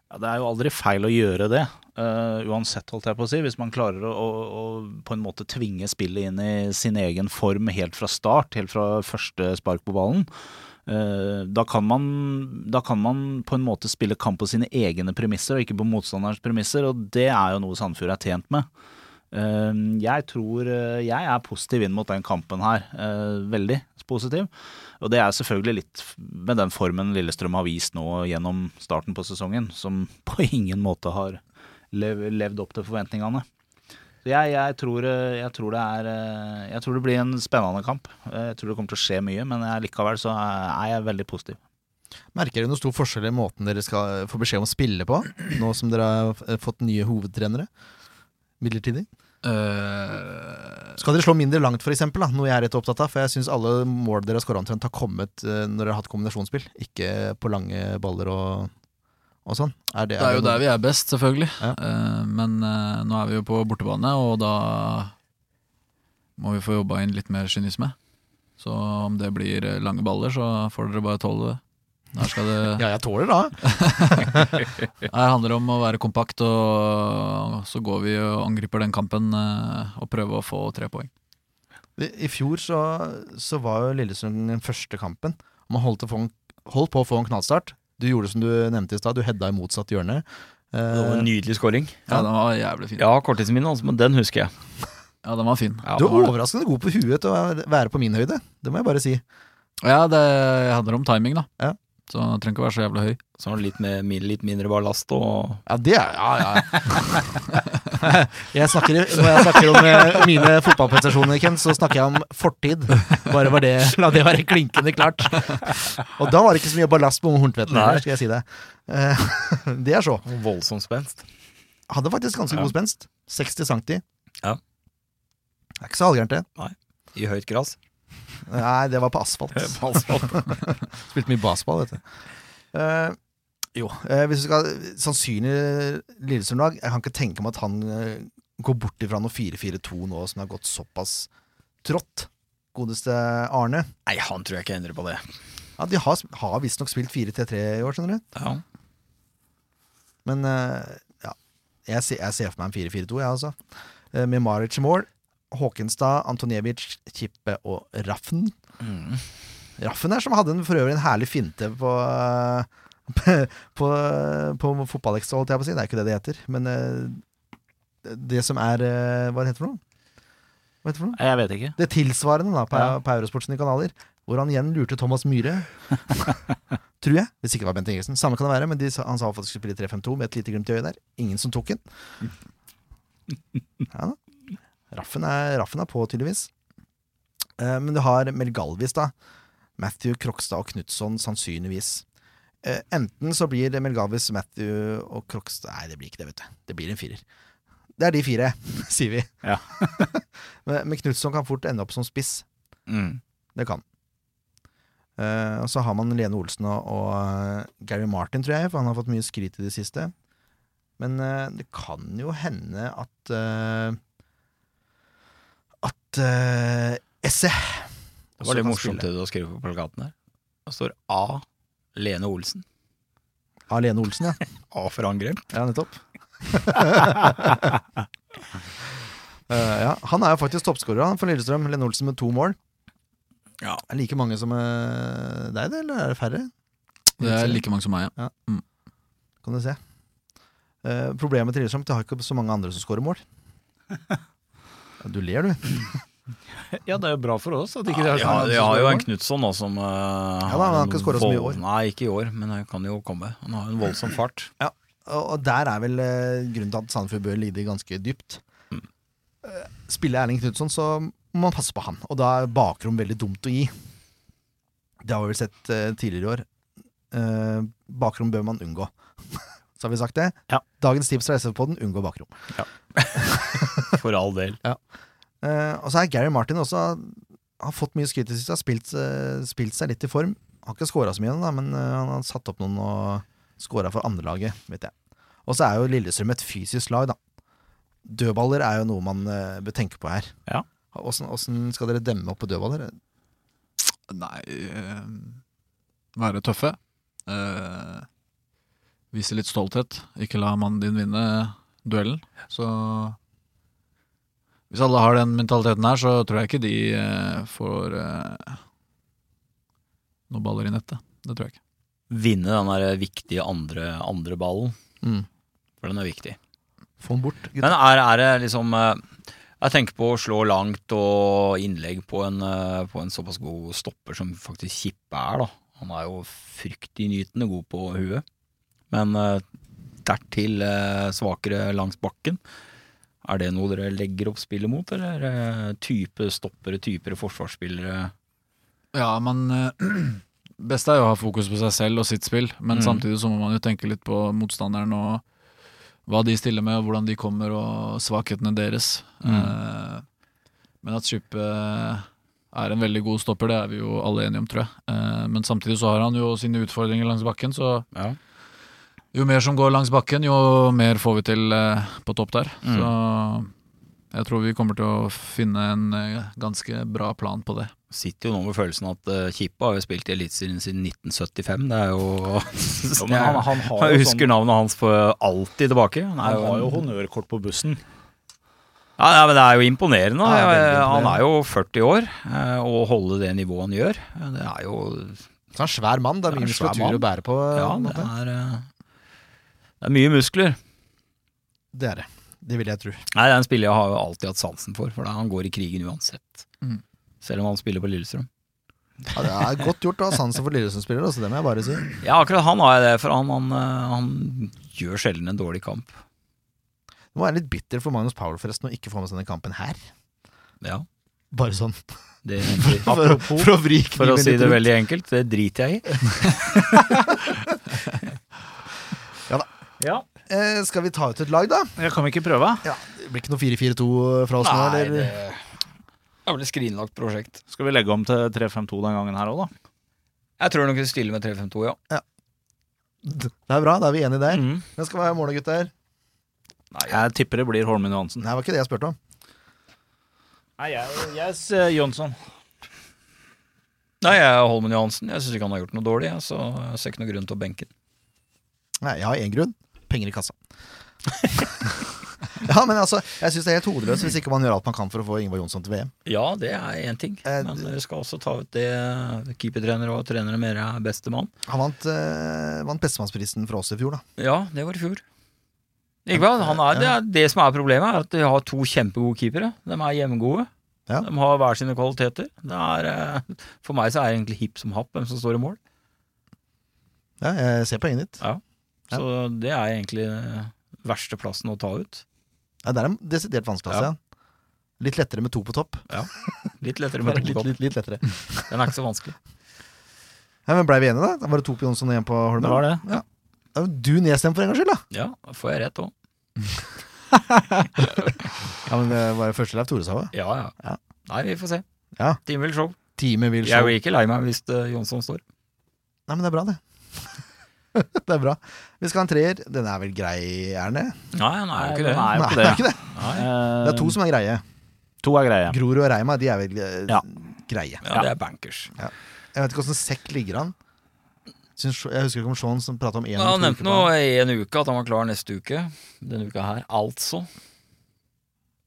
Ja, det er jo aldri feil å gjøre det, uh, uansett, holdt jeg på å si. Hvis man klarer å, å, å på en måte tvinge spillet inn i sin egen form helt fra start, helt fra første spark på ballen. eh, da, kan man, da kan man på en måte spille kamp på sine egne premisser, og ikke på motstanderens premisser, og det er jo noe Sandefjord er tjent med. Eh, jeg tror eh, Jeg er positiv inn mot den kampen her. eh, veldig positiv. Og det er selvfølgelig litt med den formen Lillestrøm har vist nå gjennom starten på sesongen, som på ingen måte har levd opp til forventningene. Så jeg, jeg, tror, eh, jeg, tror er, jeg tror det blir en spennende kamp. Jeg tror det kommer til å skje mye, men likevel så er jeg veldig positiv. Merker dere noen stor forskjell i måten dere skal få beskjed om å spille på, nå som dere har fått nye hovedtrenere? Midlertidig? Uh, Skal dere slå mindre langt, da? Noe jeg er rett opptatt av. For jeg syns alle mål dere har skåra omtrent, har kommet uh, når dere har hatt kombinasjonsspill. Ikke på lange baller og, og sånn. Er det, det er jo der vi er best, selvfølgelig. Ja. Uh, men nå er vi jo på bortebane, og da må vi få jobba inn litt mer kynisme. Så om det blir lange baller, så får dere bare tåle det. Her, skal det, Ja, jeg tåler da. her handler det om å være kompakt, og så går vi og angriper den kampen eh, og prøver å få tre poeng. I fjor så, så var jo Lillestrøm den første kampen. Man holdt, å få en, holdt på å få en knallstart. Du gjorde som du nevnte i stad, du hedda i motsatt hjørne. Det var en Eh, nydelig scoring. Ja, den var jævlig fin. Ja, korttidsminne, altså, men den husker jeg. Ja, den var fin. Ja, du er overraskende god på huet til å være på min høyde. Det må jeg bare si. Ja, det handler om timing, da. Ja. Så den trenger ikke å være så jævlig høy. Så litt, med, mi- litt mindre ballast og Ja, det er Ja, ja. jeg snakker, når jeg snakker om eh, mine fotballprestasjoner, Ken, så snakker jeg om fortid. Bare var det, La det være klinkende klart. Og da var det ikke så mye ballast på Horntvedt Nei. heller, skal jeg si det. Eh, Det er så. voldsom spenst. Hadde faktisk ganske Ja. god spenst. 60 cm. Ja. Det er ikke så halvgærent, det. I høyt gress. Nei, det var på asfalt. på asfalt. Spilte mye baseball, vet du. Uh, jo, uh, hvis du skal Sannsynlig Lillestrøm-lag. Jeg kan ikke tenke meg at han uh, går bort ifra noe 4-4-2 nå som har gått såpass trått. Godeste Arne. Nei, han tror jeg ikke endrer på det. Ja, De har, har visstnok spilt 4-3-3 i år, skjønner du. Ja. Men ja, jeg ser, jeg ser for meg en 4-4-2, jeg, altså. Eh, Med Maric i mål. Håkenstad, Antonievic, Kippe og Raffen. Mm. Raffen er som hadde en, for øvrig en herlig finte på på, på fotballekstra, holdt jeg på å si. Det er ikke det det heter. Men eh, det som er eh, Hva heter det for noe? Hva heter det for noe? Jeg vet ikke. Det tilsvarende da, på, Ja. på Eurosport sine kanaler. Hvor han igjen lurte Thomas Myhre. Tror jeg. Hvis ikke det var Bent Ingesen Samme kan det være, men de, han sa at de skulle spille 3-5-2 med et lite glimt i øyet der. Ingen som tok den. Ja da. Raffen er, Raffen er på, tydeligvis. Eh, men du har Mel Galvis, da. Matthew Krokstad og Knutson, sannsynligvis. Eh, enten så blir det Mel Galvis, Matthew og Krokstad Nei, det blir ikke det, vet du. Det blir en firer. Det er de fire, sier vi. Ja. men men Knutson kan fort ende opp som spiss. Mm. Det kan. Eh, og så har man Lene Olsen og, og eh, Gary Martin, tror jeg, for han har fått mye skryt i det siste. Men eh, det kan jo hende at eh, At uh, Esse Det var litt morsomt det du har skrevet på plakaten her. Det står A. Lene Olsen. A. Lene Olsen, ja. A for angrep. Ja, nettopp. uh, ja, han er jo faktisk toppskårer for Lillestrøm. Lene Olsen med to mål. Ja. Er det like mange som uh, deg, det, eller er det færre? Det er like mange som meg, ja. Kan du se. Uh, problemet til Lillestrøm, At de har ikke så mange andre som skårer mål. Ja, du ler, du. Ja, det er jo bra for oss at ikke Ja, det er ja, sånn. jeg har jo en Knutson nå som uh, Ja da, han har ikke skåra så mye i år. Nei, ikke i år, men han kan jo komme. Han har en voldsom fart. Og, og der er vel uh, grunnen til at Sandefjord bør lide ganske dypt. Mm. Uh, spiller Erling Knutson, så må man passe på han. Og da er bakrom veldig dumt å gi. Det har vi vel sett tidligere i år. Eh, bakrom bør man unngå. Så har vi sagt det. Ja. Dagens tips fra SV-podden unngå bakrom. For all del. Eh, og så er Gary Martin også Har fått mye skryt i det siste. Har spilt, uh, spilt seg litt i form. Har ikke scora så mye ennå, da, men uh, han har satt opp noen og scora for andrelaget, vet jeg. Og så er jo Lillestrøm et fysisk lag, da. Dødballer er jo noe man bør tenke på her. Ja. Åssen åssen skal dere demme opp på dødballer? Nei Være tøffe. Eh, vise litt stolthet. Ikke la mannen din vinne duellen. Så Hvis alle har den mentaliteten her, så tror jeg ikke de eh, får eh, noen baller i nettet. Det tror jeg ikke. Vinne den der viktige andre, andre ballen, Mm. for den er viktig. Få den bort, Men er, er det liksom eh, Jeg tenker på å slå langt og innlegg på en, på en såpass god stopper som faktisk Kippe er, da. Han er jo fryktinngytende god på huet. Men eh, dertil eh, svakere langs bakken. Er det noe dere legger opp spillet mot, eller type stoppere, typer forsvarsspillere? Ja, man eh, Best er jo å ha fokus på seg selv og sitt spill, men Mm. samtidig så må man jo tenke litt på motstanderen og hva de stiller med, og hvordan de kommer, og svakhetene deres. Mm. Men at Skyppe er en veldig god stopper, det er vi jo alle enige om, tror jeg. Men samtidig så har han jo sine utfordringer langs bakken, så Ja. Jo mer som går langs bakken, jo mer får vi til eh, på topp der. Mm. Så jeg tror vi kommer til å finne en eh, ganske bra plan på det. Sitter jo nå med følelsen at uh, Kippe har jo spilt i Eliteserien siden 1975. Det er jo Jo, han, han har Jeg husker sånn, navnet hans for alltid tilbake. Han, han har jo en- honnørkort på bussen. Ja, ja, men Det er jo imponerende. Ja, er Eh, Han er jo 40 år, og holde det nivået han gjør, det er jo Så er svær mann. Det er Ja, mye muskulatur å bære på. Ja, en det er, det er mye muskler. det er det. Det vil jeg tro. Nei, Det er en spiller jeg har jo alltid hatt sansen for, for han går i krigen uansett. Mm. Selv om han spiller på Lillestrøm. Ja, det er godt gjort å ha sansen for Lillestrøm-spillere, så det må jeg bare si. Ja, akkurat han har jeg det, for han, han, eh, han gjør sjelden en dårlig kamp. Det må være litt bitter for Magnus Powell forresten å ikke få med seg denne kampen her. Ja, Bare sånn. det, For, for å For å si det veldig enkelt, det driter jeg i. Ja. Eh, skal vi ta ut et lag, da? Jeg kan vi ikke prøve? Ja, Det blir ikke noe 4-4-2 fra oss nå? Nei, Eller? det er vel et skrinlagt prosjekt. Skal vi legge om til 3-5-2 den gangen her òg, da? Jeg tror nok vi stiller med 3-5-2, ja. Det er bra, da er vi enige der. Mm. Hvem skal være målet, gutter? Jeg tipper det blir Holmen Johansen. Nei, det var ikke det jeg spurte om. Nei, jeg, jeg s- Jonsson. Nei, jeg er Holmen Johansen. Jeg syns ikke han har gjort noe dårlig, så jeg ser ikke noen grunn til å benke. Nei, jeg har én grunn. Penger i kassa. ja, men altså, jeg syns det er helt hodeløst hvis ikke man gjør alt man kan for å få Ingvar Jonsson til VM. Ja, det er én ting, Eh, men dere skal også ta ut det keepertrener og trenere mer er beste mann. Han vant, eh, vant bestemannsprisen for oss i fjor, da. Ja, det var i fjor. Han er, det, er det som er problemet, er at de har to kjempegode keepere. De er hjemmegode. Ja. De har hver sine kvaliteter. Det er, eh, for meg så er det egentlig hipp som happ hvem som står i mål. Ja, jeg ser poenget ditt. Så det er egentlig eh, verste plassen å ta ut. Ja, det er en desidert vanskeligste Ja. Litt lettere med to på topp. Litt lettere med to på to litt, litt lettere. Den er ikke så vanskelig. Ja, men Blei vi enige, da? Da Var det to på Jonsson og én på Holmen? Det var det. Ja. Da du nedstemt for en gangs skyld, da. Ja, da får jeg rett òg. Ja, men det var jo første Leif Tore sa det. Ja, ja, Ja. Nei, vi får se. Ja. Team vil show. Teamet vil Jeg show. blir ikke lei meg hvis uh, Jonsson står. Nei, men det er bra, det. det er bra. Vi skal ha en treer. Den er vel grei, Erne? Nei, den er jo ikke det. Den er jo Nei, ikke det det. er ikke det. Det er to som er greie. To er greie. Grorud og Reima, de er vel eh, Ja. greie. Ja, det er bankers. Jeg vet ikke åssen sekk ligger an. Jeg husker ikke om Sean som prata om én uke eller han to nevnte uker han. i en uke at han var klar neste uke. Denne uka her, altså.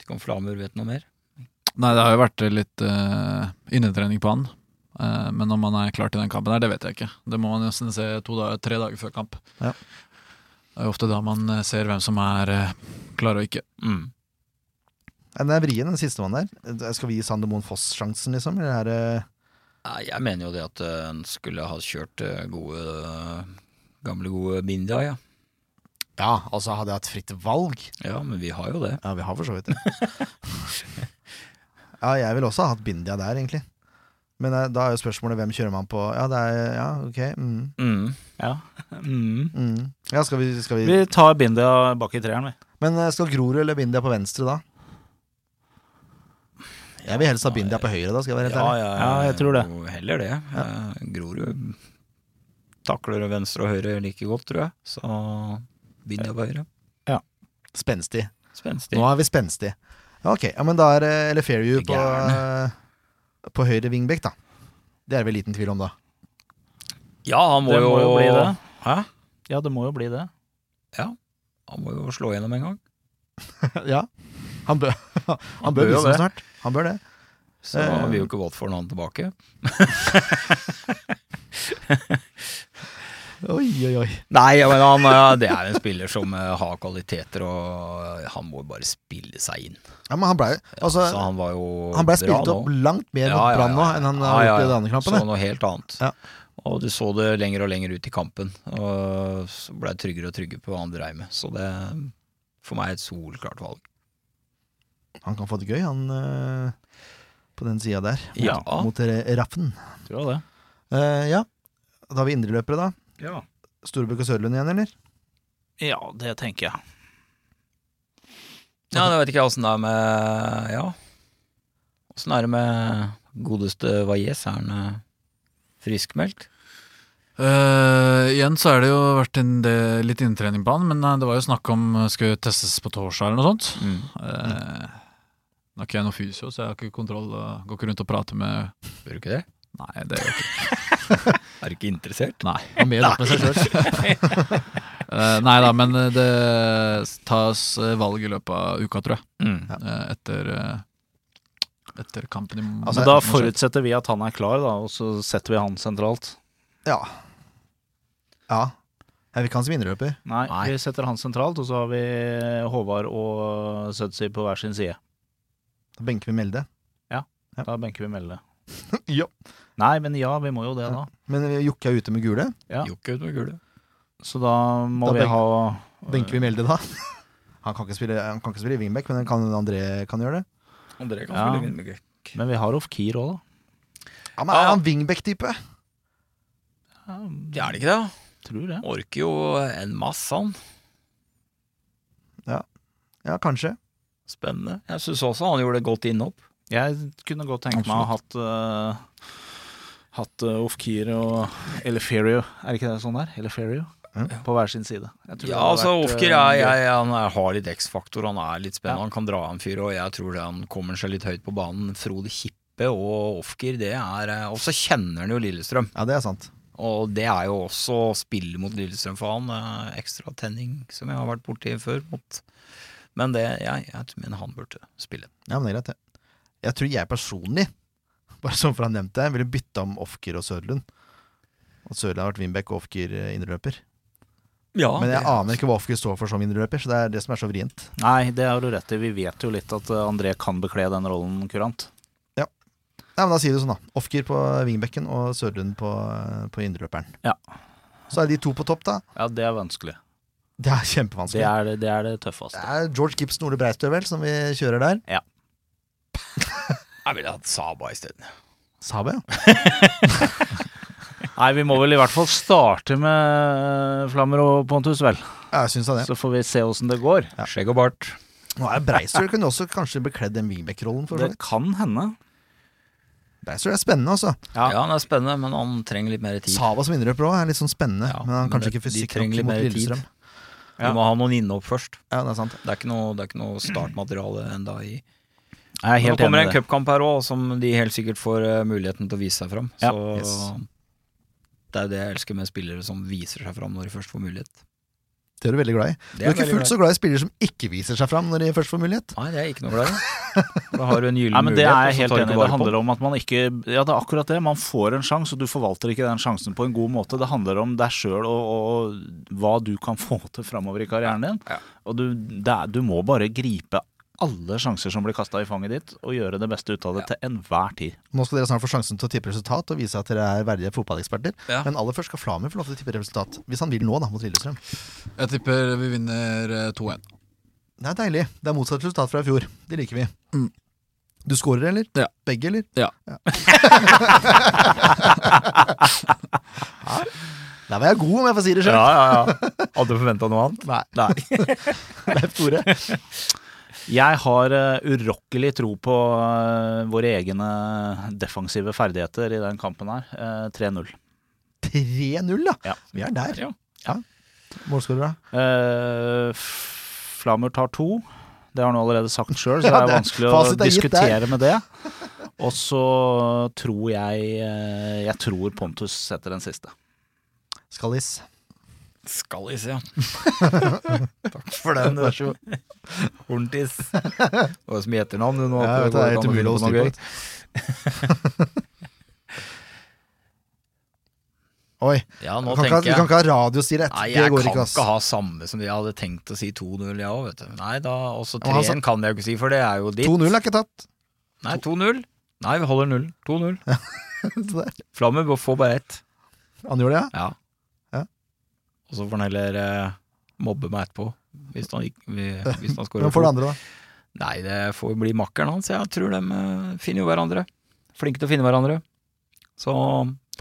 Ikke om Flamur vet noe mer. Nei, det har jo vært litt uh, innetrening på han. Eh, men om han er klar til den kampen her, det vet jeg ikke. Det må man nesten se to dager, tre dager før kamp. Ja. Det er ofte da man eh, ser hvem som er eh, klar og ikke. Mm. Den er vrien, den siste man der. Skal vi gi Sander Moen Foss sjansen, liksom? Eller er det jeg mener jo det at en skulle ha kjørt gode Gamle, gode Bindia, ja. Ja, altså hadde jeg hatt fritt valg Ja, men vi har jo det. Ja, vi har for så vidt det. Ja, jeg ville også ha hatt Bindia der, egentlig. Men eh, da er jo spørsmålet hvem kjører man på Ja, det er Ja, ok. Mm, Mm. Ja. Mm. mm. Ja, skal vi, skal vi Vi tar Bindia bak i treeren, vi. Men eh, skal Grorud eller Bindia på venstre da? Jeg vil helst ha Bindia på høyre, da, skal jeg være helt Ja, ærlig. ja, Ja, jeg tror det. Heller det. Ja. Grorud takler venstre og høyre like godt, tror jeg. Så Bindia på høyre. Spenstig. Spenstig. Nå er vi spenstig. Ja, ok, ja, men da er Eller Fairview på, på høyre wingback, da. Det er det vel liten tvil om, da. Ja, han må, Det må jo bli det. Hæ? Ja, det må jo bli det. Ja. Han må jo slå gjennom en gang. ja. Han bør, han Han bør bør jo vise det. snart. Han bør det. Så Eh. har vi jo ikke valgt for noen tilbake. Oi, oi, oi. Nei, men han, eh, det er en spiller som eh, har kvaliteter, og han må bare spille seg inn. Ja, men han blei altså, ja, han var jo Han ble spilt spilt nå. opp langt mer Ja, mot ja, Brann nå enn han Ja, har ja, gjort i ja. de andre Så noe helt annet. Ja. Og du så det lenger og lenger ut i kampen, og så ble jeg tryggere og tryggere på hva han dreiv med. Så det for meg er et solklart valg. Han kan få det gøy, han eh, på den sida der. Mot, Ja. mot eh, Raffen. Tror jeg det. Uh, ja. Da har vi indreløpere, da. Ja. Storbøk og Sørlund igjen, eller? ja, det tenker jeg. Ja, det vet ikke jeg åssen det er med Ja. Åssen er det med godeste Valles? Er han eh, friskmeldt? Uh, igjen så er det jo vært en del, litt inntrening på han, men eh, det var jo snakk om skulle testes på torsdag eller noe sånt. Mm. Uh, Nå er ikke jeg noe fysio, så jeg har ikke kontroll. Går ikke rundt og prater med Bør du ikke det? Nei, det gjør jeg ikke. Er du ikke interessert? Nei. Og mer opp med seg sjøl. Eh, nei da, men eh, det tas eh, valg i løpet av uka, tror jeg. Mm. Eh, etter, etter kampen i Altså, da forutsetter vi at han er klar, da, og så setter vi han sentralt. Ja. ja. Jeg vil ikke han som indreløper. Nei, Nei. vi setter han sentralt, og så har vi Håvard og Sødsi på hver sin side. Da benker vi Melde. Ja, Da benker vi Melde. Ja. Nei, men ja, vi må jo det, da. Men Jokke er ute med gule. Ja. Jokke ute med gule. Så da må Da vi benk- ha Benker vi Melde da? Han kan ikke spille, han kan ikke spille wingback, men kan André kan gjøre det. André kan Ja. spille wingback. Men vi har Ofkir òg, da. Ja, men Er han wingback-type? Ja, Ja, er det ikke det? Tror det. Orker jo en masse, han. Ja, ja, kanskje. Spennende. Jeg syns også han gjorde det godt innhopp. Jeg kunne godt tenkt meg å ha hatt uh, Hatt uh, Ofkir og Eleferio, er ikke det sånn der? Eleferio? Mm. På hver sin side. Ja, altså vært, Ofker uh, er, gøy. jeg, han er, har litt X-faktor, han er litt spennende. Ja. Han kan dra en fyr, og jeg tror det han kommer seg litt høyt på banen. Frode Kippe og Ofker, det er eh, Og så kjenner han jo Lillestrøm. Ja, det er sant. Og det er jo også å spille mot Lillestrøm for han. eh, Ekstra tenning, som jeg har vært borti før. Mot. Men det, jeg, jeg mener han burde spille. Ja, men det er greit, det. Jeg tror jeg personlig, bare sånn for å ha nevnt det, ville bytta om Ofker og Sørlund. At Sørlund har vært Winbeck og Ofker eh, indreløper. Ja, Men jeg aner ikke hva Ofker står for som indreløper, så det er det som er så vrient. Nei, det har du rett i. Vi vet jo litt at uh, André kan bekle den rollen kurant. Nei, men Da sier du sånn, da. Ofker på wingbacken og Sørlund på, eh, på indreløperen. Ja. Så er de to på topp, da. Ja, det er vanskelig. Det er Det kjempevanskelig. er det, det, er det Det er George Gibson Ole Breistø, vel, som vi kjører der. Jeg ville hatt Saba isteden. Saba, ja. Nei, vi må vel i hvert fall starte med Flammer og Pontus, vel. Ja, Jeg synes det. Så får vi se åssen det går. Skjegg og bart. Nå er Breistøl kunne også kanskje bekledd den wingback-rollen. Det kan hende. Breistøl er spennende, altså. Ja. Ja. han er spennende, men han trenger litt mer tid. Sava som innrøper òg er litt sånn spennende, Ja, men han men kanskje det- ikke fysikk nok mot. Lillestrøm. Du må ha noen innhopp først. Ja, det er sant. Det er ikke noe, det er ikke noe startmateriale enda i Jeg er Nå kommer enig en det. cupkamp her òg, som de helt sikkert får eh, muligheten til å vise seg fram. Ja. Så Yes. det er det jeg elsker med spillere som viser seg fram når de først får mulighet. Det er du veldig glad i. Du er, er ikke fullt så glad i spillere som ikke viser seg fram når de først får mulighet. Nei, det er jeg ikke noe glad i. Da har du en gyllen mulighet. Det er jeg helt enig i. Det handler om at man ikke Ja, det er akkurat det. Man får en sjanse, og du forvalter ikke den sjansen på en god måte. Det handler om deg sjøl og, og hva du kan få til framover i karrieren din. Ja. Og du, det er, du må bare gripe alle sjanser som blir kasta i fanget ditt, og gjøre det beste ut av det til enhver tid. Nå skal dere snart få sjansen til å tippe resultat og vise at dere er verdige fotballeksperter. Ja. Men aller først skal Flamer få lov til å tippe resultat. Hvis han vil nå, da, mot Lillestrøm. Jeg tipper vi vinner eh, 2-1. Det er deilig. Det er motsatt resultat fra i fjor. Det liker vi. Du scorer, eller? Ja. Begge, eller? Ja. Der var jeg god, om jeg får si det sjøl. Ja, ja, ja. Hadde du forventa noe annet? Nei. Nei. Leif Tore. Jeg har uh, urokkelig tro på eh, våre egne defensive ferdigheter i den kampen her. Eh, 3-0. 3-0, ja. Ja. Vi er der. Ja. Målskårer, da? Uh, Flamur tar to. Det har han allerede sagt sjøl, så Ja, det er det- vanskelig å er diskutere med det. Og så tror jeg eh, Jeg tror Pontus setter den siste. Skallis. Skallis, ja. Takk for den. Du er Det var så som etternavn du nå. Ja, det er helt umulig å holde styr på. Oi. Ja, Du kan, ikke, du kan ikke ha radiostirrett. Nei, Det jeg kan ikke, ikke, ha samme som jeg hadde tenkt å si 2-0, jeg òg, vet du. Nei, da også Ja, men han 3-1 kan jeg jo ikke si, for det er jo ditt. 2-0 er ikke tatt. Nei, 2-0. Nei, vi holder 0. 2-0. Så der. Flammer bør bare ett. Han gjør det? Ja. Ja. Og så får han heller eh, mobbe meg etterpå, hvis han, hvis han scorer. Hvem får det andre, da? Nei, det får bli makkeren hans. Jeg tror de eh, finner jo hverandre. Flinke til å finne hverandre. Så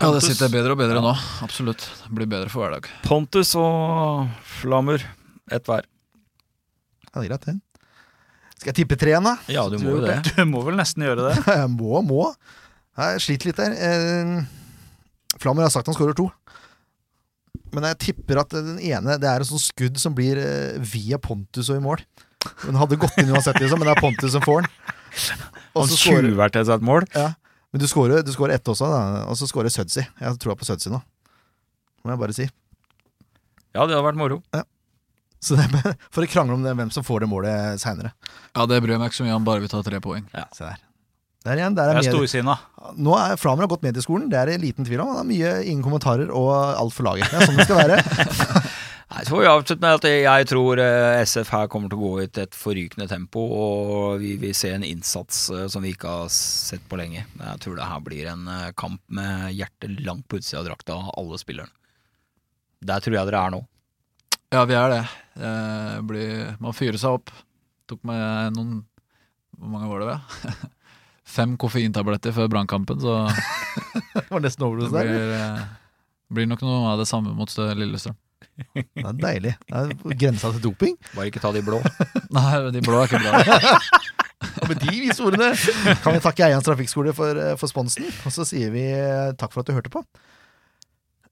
Ja, det sitter bedre og bedre nå. Absolutt. Det blir bedre for hver dag. Pontus og Flammer, ett hver. Ja, det er greit, det. Skal jeg tippe tre igjen, da? Ja, du må jo det. Du må vel nesten gjøre det. Jeg må, må. Jeg sliter litt der. Eh, Flammer har sagt han skårer to. Men jeg tipper at den ene Det er en sånn skudd som blir eh, via Pontus og i mål. Den hadde gått inn uansett, liksom, men det er Pontus som får den. Og så tjuver til seg et mål. Men du skårer, du skårer ett også, da. Og så skårer Sødsi. Jeg tror på Sødsi nå. Må jeg bare si. Ja, det hadde vært moro. Så det er for å krangle om det, hvem som får det målet seinere. Ja, det bryr jeg meg ikke så mye om, bare vi tar tre poeng. Ja. Se der. Der igjen. Der Det er er medie- storsinna. Nå er Flamer har gått medieskolen, det er det liten tvil om. Det er mye ingen kommentarer og alt for laget. Det er sånn det skal være. Nei, så får vi avslutte med at jeg tror eh, SF her kommer til å gå i et, et forrykende tempo, og vi vil se en innsats eh, som vi ikke har sett på lenge. Jeg tror det her blir en eh, kamp med hjertet langt på utsida av drakta av alle spillerne. Der tror jeg dere er nå. Ja, vi er det. det blir, man fyrer seg opp. Tok meg noen Hvor mange var det, ved? Fem koffeintabletter før brannkampen, så Det var nesten overdose der. blir, eh, blir nok noe av det samme mot Lillestrøm. Det er deilig. Det er grensa til doping. Bare ikke ta de blå. Nei, de blå er ikke bra. Og med de vise ordene kan vi takke Eians Trafikkskole for, eh, for sponsen. Og så sier vi eh, takk for at du hørte på.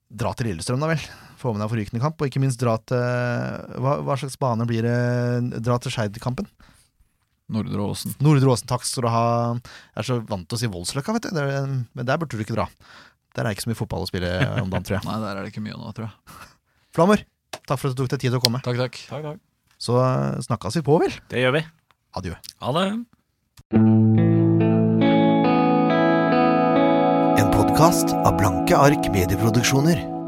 Dra til Lillestrøm, da vel. Få med deg forrykende kamp. Og ikke minst dra til Hva, hva slags bane blir det? Dra til Skeid-kampen. Nordre Åsen. Nordre Åsen, takk skal du ha. Jeg er så vant til å si Voldsløkka, vet du. Det er- Men der burde du ikke dra. Der er det ikke så mye fotball å spille om dagen, tror jeg. Nei, der er det ikke mye nå, tror jeg. Flammer, takk for at du tok deg tid til å komme. Takk, takk. Så eh, snakkes vi på, vel. Det gjør vi. Adjø. Ha det. En podkast av Blanke ark medieproduksjoner.